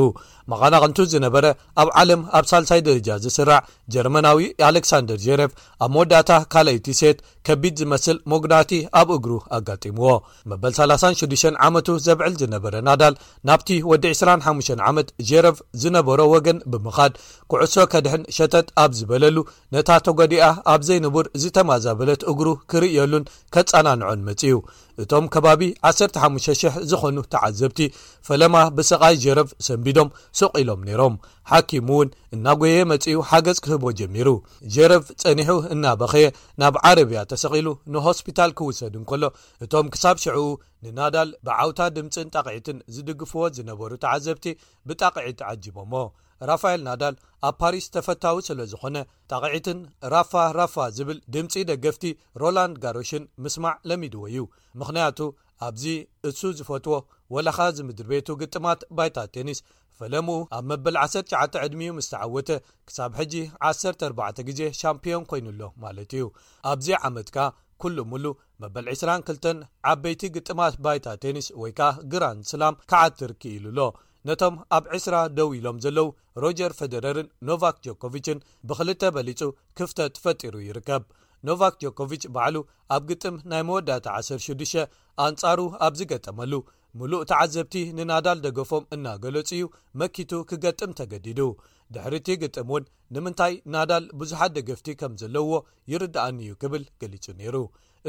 መቐናቕንቱ ዝነበረ ኣብ ዓለም ኣብ ሳልሳይ ደረጃ ዝስራዕ ጀርመናዊ ኣለክሳንደር ዤረቭ ኣብ መወዳእታ ካልኣይቲ ሴት ከቢድ ዝመስል መጉዳእቲ ኣብ እግሩ ኣጋጢምዎ። መበል ሰላሳን ሽዱሽተን ዓመቱ ዘብዕል ዝነበረ ናዳል ናብቲ ወዲ ዕስራን ሓሙሽተን ዓመት ዤረቭ ዝነበሮ ወገን ብምኻድ ኩዕሶ ከድሕን ሸተት ኣብ ዝበለሉ ነታ ተጎዲኣ ኣብ ዘይንቡር ዝተማዛበለት እግሩ ክርእየሉን ከጸናንዖን መጺኡ። እቶም ከባቢ ዓሰርተ ሓሙሽተ ሽሕ ዝኾኑ ተዓዘብቲ ፈለማ ብሰቓይ ጀረፍ ሰንቢዶም ሱቕ ኢሎም ነይሮም። ሓኪሙ እውን እናጎየየ መጺኡ ሓገዝ ክህቦ ጀሚሩ። ጀረፍ ጸኒሑ እናበኸየ ናብ ዓረብያ ተሰቒሉ ንሆስፒታል ክውሰድ እንከሎ እቶም ክሳብ ሽዕኡ ንናዳል ብዓውታ ድምጽን ጣቕዒትን ዝድግፍዎ ዝነበሩ ተዓዘብቲ ብጣቕዒት ዓጂቦሞ። ራፋኤል ናዳል ኣብ ፓሪስ ተፈታዊ ስለዝኾነ ጣቕዒትን ራፋ ራፋ ዝብል ድምጺ ደገፍቲ ሮላንድ ጋሮሽን ምስማዕ ለሚድዎ እዩ፣ ምኽንያቱ ኣብዚ እሱ ዝፈትዎ ወላኻ ዝምድርቤቱ ግጥማት ባይታ ቴኒስ፣ ፈለምኡ ኣብ መበል ዓሰርተ ትሽዓተ ዕድሚኡ ምስ ተዓወተ ክሳብ ሕጂ ዓሰርተ ኣርባዕተ ግዜ ሻምፕዮን ኮይኑ ኣሎ ማለት እዩ። ኣብዚ ዓመት ከኣ ኩሉ ሙሉ መበል ዕስራን ክልተን ዓበይቲ ግጥማት ባይታ ቴኒስ ወይ ከኣ ግራንድ ስላም ክዓትር ክኢሉ ኣሎ። ነቶም ኣብ ዕስራ ደው ኢሎም ዘለዉ ሮጀር ፈደረርን ኖቫክ ጆኮቪችን ብክልተ በሊጹ ክፍተት ፈጢሩ ይርከብ። ኖቫክ ጆኮቪች ባዕሉ ኣብ ግጥም ናይ መወዳእታ ዓሰርተ ሽዱሽተ ኣንጻሩ ኣብ ዝገጠመሉ፣ ምሉእ ተዓዘብቲ ንናዳል ደገፎም እናገለጹ'ዩ መኪቱ ክገጥም ተገዲዱ። ድሕሪ'ቲ ግጥም'ውን ንምንታይ ናዳል ብዙሓት ደገፍቲ ከም ዘለዉዎ ይርድኣኒ'ዩ ክብል ገሊጹ ነይሩ።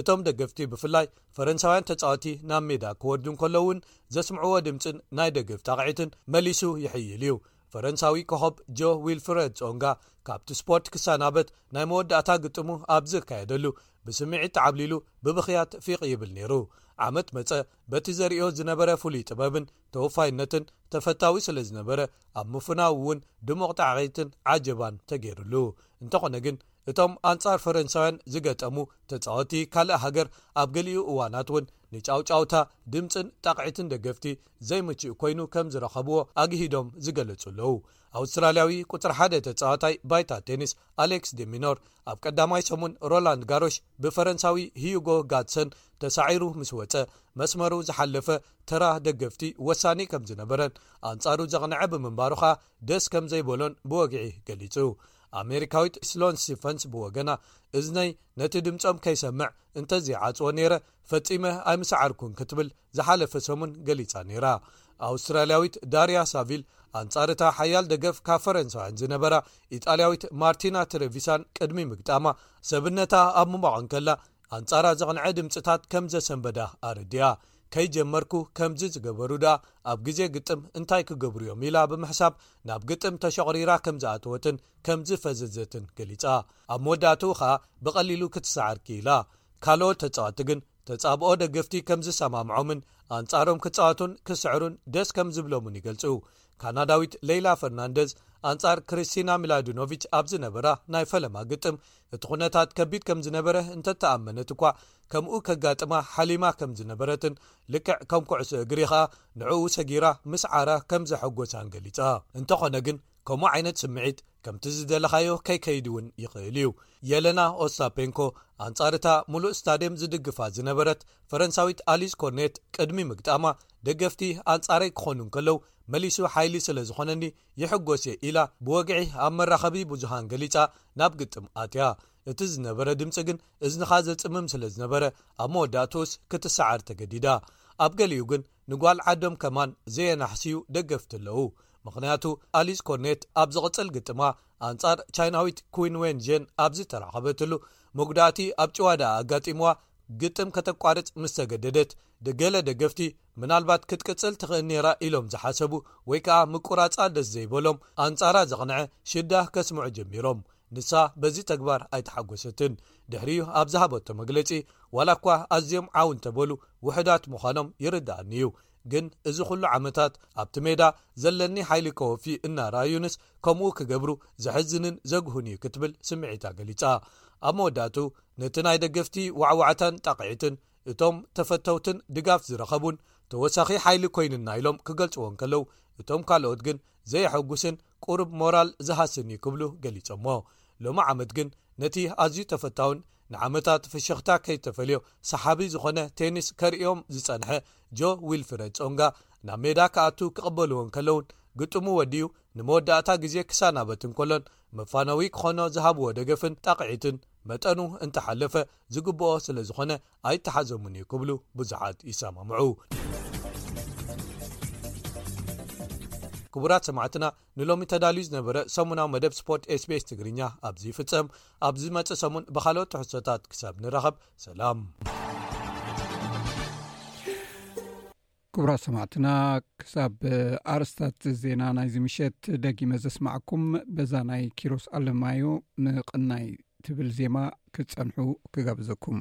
እቶም ደገፍቲ ብፍላይ ፈረንሳውያን ተጻወቲ ናብ ሜዳ ክወርዱ እንከለዉ'ውን ዘስምዕዎ ድምጽን ናይ ደገፍ ጣቕዒትን መሊሱ ይሕይል እዩ። ፈረንሳዊ ኮኾብ ጆ ዊልፍረድ ጾንጋ ካብቲ ስፖርት ክሰናበት ናይ መወዳእታ ግጥሙ ኣብ ዘካየደሉ ብስምዒት ተዓብሊሉ ብብኽያት ፊቕ ይብል ነይሩ። ዓመት መጸ በቲ ዘርእዮ ዝነበረ ፍሉይ ጥበብን ተወፋይነትን ተፈታዊ ስለ ዝነበረ ኣብ ምፍናው'ውን ድሙቕ ጣቕዒትን ዓጀባን ተገይርሉ። እንተኾነ ግን እቶም ኣንጻር ፈረንሳውያን ዝገጠሙ ተጻወቲ ካልእ ሃገር ኣብ ገሊኡ እዋናት እውን ንጫውጫውታ ድምጽን ጣቕዒትን ደገፍቲ ዘይምቹእ ኮይኑ ከም ዝረኸብዎ ኣግሂዶም ዝገለጹ ኣለዉ ኣውስትራልያዊ ቁፅሪ ሓደ ተጻዋታይ ባይታ ቴኒስ ኣሌክስ ዲሚኖር ኣብ ቀዳማይ ሰሙን ሮላንድ ጋሮሽ ብፈረንሳዊ ሂዩጎ ጋትሰን ተሳዒሩ ምስ ወፀ መስመሩ ዝሓለፈ ተራ ደገፍቲ ወሳኒ ከም ዝነበረን ኣንጻሩ ዘቕንዐ ብምንባሩ ኸኣ ደስ ከም ዘይበሎን ብወግዒ ገሊጹ። ኣሜሪካዊት ስሎን ስቲፈንስ ብወገና፣ እዝነይ ነቲ ድምጾም ከይሰምዕ እንተ ዘይዓጽዎ ነይረ፣ ፈጺመ ኣይምሰዓርኩን ክትብል ዝሓለፈ ሰሙን ገሊጻ ነይራ። ኣውስትራልያዊት ዳርያ ሳቪል ኣንጻር እታ ሓያል ደገፍ ካብ ፈረንሳውያን ዝነበራ ኢጣልያዊት ማርቲና ትረቪሳን ቅድሚ ምግጣማ፣ ሰብነታ ኣብ ምሟቕ እንከላ ኣንጻራ ዘቕንዐ ድምጽታት ከም ዘሰንበዳ ኣረዲኣ። ከይጀመርኩ ከምዚ ዝገበሩ ድኣ ኣብ ግዜ ግጥም እንታይ ክገብሩ'ዮም ኢላ ብምሕሳብ ናብ ግጥም ተሸቝሪራ ከም ዝኣተወትን ከም ዝፈዘዘትን ገሊጻ። ኣብ መወዳእትኡ ከኣ ብቐሊሉ ክትሰዓር ክኢላ። ካልኦት ተጻወትቲ ግን ተጻብኦ ደገፍቲ ከም ዝሰማምዖምን ኣንጻሮም ክጻወቱን ክስዕሩን ደስ ከም ዝብሎምን ይገልጹ። ካናዳዊት ለይላ ፈርናንደዝ ኣንጻር ክሪስቲና ሚላድኖቪች ኣብ ዝነበራ ናይ ፈለማ ግጥም እቲ ዅነታት ከቢድ ከም ዝነበረ እንተ ተኣመነት እኳ፣ ከምኡ ከጋጥማ ሓሊማ ከም ዝነበረትን ልክዕ ከም ኵዕሶ እግሪ ኸኣ ንዕኡ ሰጊራ ምስዓራ ከም ዘሐጐሳን ገሊጻ። እንተዀነ ግን፣ ከምኡ ዓይነት ስምዒት ከምቲ ዝደለኻዮ ከይከይድ እውን ይኽእል እዩ። የለና ኦስታፔንኮ ኣንጻር እታ ምሉእ ስታድየም ዝድግፋ ዝነበረት ፈረንሳዊት ኣሊስ ኮርኔት ቅድሚ ምግጣማ፣ ደገፍቲ ኣንጻረይ ክዀኑ እንከለዉ መሊሱ ሓይሊ ስለ ዝዀነኒ ይሕጎስ'የ ኢላ ብወግዒ ኣብ መራኸቢ ብዙሃን ገሊጻ ናብ ግጥም ኣትያ። እቲ ዝነበረ ድምጺ ግን እዝንኻ ዘጽምም ስለ ዝነበረ ኣብ መወዳእትኡስ ክትሰዓር ተገዲዳ። ኣብ ገሊኡ ግን ንጓል ዓዶም ከማን ዘየናሕስዩ ደገፍቲ ኣለዉ። ምኽንያቱ ኣሊስ ኮርኔት ኣብ ዝቕጽል ግጥማ ኣንጻር ቻይናዊት ኩዊን ዌን ዠን ኣብ ዝተራኸበትሉ መጉዳእቲ ኣብ ጭዋዳኣ ኣጋጢምዋ ግጥም ከተቋርጽ ምስ ተገደደት ገለ ደገፍቲ ምናልባት ክትቅጽል ትኽእል ነይራ ኢሎም ዝሓሰቡ ወይ ከኣ ምቁራጻ ደስ ዘይበሎም ኣንጻራ ዘቕንዐ ሽዳ ከስምዑ ጀሚሮም። ንሳ በዚ ተግባር ኣይተሓጎሰትን። ድሕሪኡ ኣብ ዝሃበቶ መግለጺ ዋላ እኳ ኣዝዮም ዓው እንተበሉ ውሑዳት ምዃኖም ይርድኣኒ'ዩ፣ ግን እዚ ኹሉ ዓመታት ኣብቲ ሜዳ ዘለኒ ሓይሊ ከወፊ እናረኣዩንስ ከምኡ ክገብሩ ዘሕዝንን ዘግሁን'ዩ ክትብል ስምዒታ ገሊጻ። ኣብ መወዳእትኡ ነቲ ናይ ደገፍቲ ዋዕዋዕታን ጣቕዒትን እቶም ተፈተውትን ድጋፍ ዝረኸቡን ተወሳኺ ሓይሊ ኮይኑና ኢሎም ክገልጽዎ እንከለው እቶም ካልኦት ግን ዘየሐጉስን ቁሩብ ሞራል ዝሃስን እዩ ክብሉ ገሊጾሞ ሎሚ ዓመት ግን ነቲ ኣዝዩ ተፈታውን ንዓመታት ፍሽኽታ ከይተፈልዮ ሰሓቢ ዝኾነ ቴኒስ ከርእዮም ዝጸንሐ ጆ ዊልፍረድ ጾንጋ ናብ ሜዳ ክኣቱ ክቕበልዎ እንከለውን ግጥሙ ወዲኡ ንመወዳእታ ግዜ ክሳናበት እንከሎን መፋነዊ ክኾኖ ዝሃብዎ ደገፍን ጣቕዒትን መጠኑ እንተሓለፈ ዝግብኦ ስለዝኾነ ኣይተሓዞምን እዩ ክብሉ ብዙሓት ይሰማምዑ። ክቡራት ሰማዕትና ንሎሚ ተዳልዩ ዝነበረ ሰሙናዊ መደብ ስፖርት ስbs ትግርኛ ኣብዚ ይፍፀም ኣብ ዝመፅእ ሰሙን ብካልኦት ትሕሶታት ክሳብ ንራኸብ ሰላም። ክቡራት ሰማዕትና ክሳብ ኣርስታት ዜና ናይዚ ምሸት ደጊመ ዘስማዕኩም በዛ ናይ ኪሮስ ኣለማዮ ምቕናይ ትብል ዜማ ክፀንሑ ክጋብዘኩም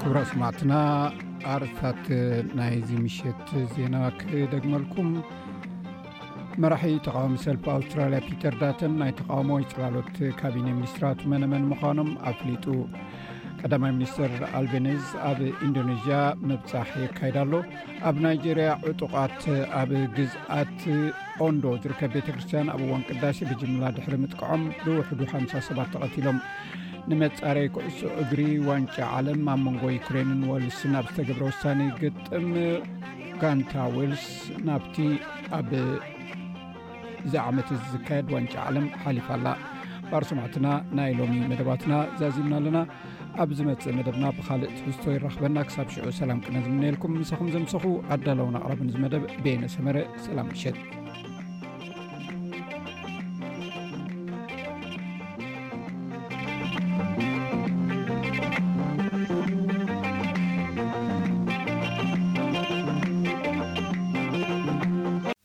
ክብራ ስማዕትና ኣርእስታት ናይዚ ምሸት ዜና ክደግመልኩም መራሒ ተቃዋሚ ሰልፊ ኣውስትራልያ ፒተር ዳተን ናይ ተቃውሞ ይፅላሎት ካቢነ ሚኒስትራት መነመን ምዃኖም ኣፍሊጡ ቀዳማይ ሚኒስትር ኣልቤነዝ ኣብ ኢንዶኔዥያ ምብፃሕ የካይዳ ኣሎ ኣብ ናይጀርያ ዕጡቓት ኣብ ግዝኣት ኦንዶ ዝርከብ ቤተ ክርስትያን ኣብ እዋን ቅዳሴ ብጅምላ ድሕሪ ምጥቅዖም ብውሕዱ ሓምሳ ሰባት ተቐቲሎም ንመፃረይ ኩዕሶ እግሪ ዋንጫ ዓለም ኣብ መንጎ ዩክሬንን ወልስን ኣብ ዝተገብረ ውሳኒ ግጥም ጋንታ ወልስ ናብቲ ኣብ እዚ ዓመት እዚ ዝካየድ ዋንጫ ዓለም ሓሊፋ ኣላ ባር ሰማዕትና ናይ ሎሚ መደባትና ዛዚምና ኣለና ኣብ ዝመፅእ መደብና ብካልእ ትሕዝቶ ይራክበና ክሳብ ሽዑ ሰላም ቅነ ዝምነየልኩም ምሳኹም ዘምሰኹ ኣዳለውን ኣቅረብን ዚ መደብ ቤነ ሰመረ ሰላም ምሸት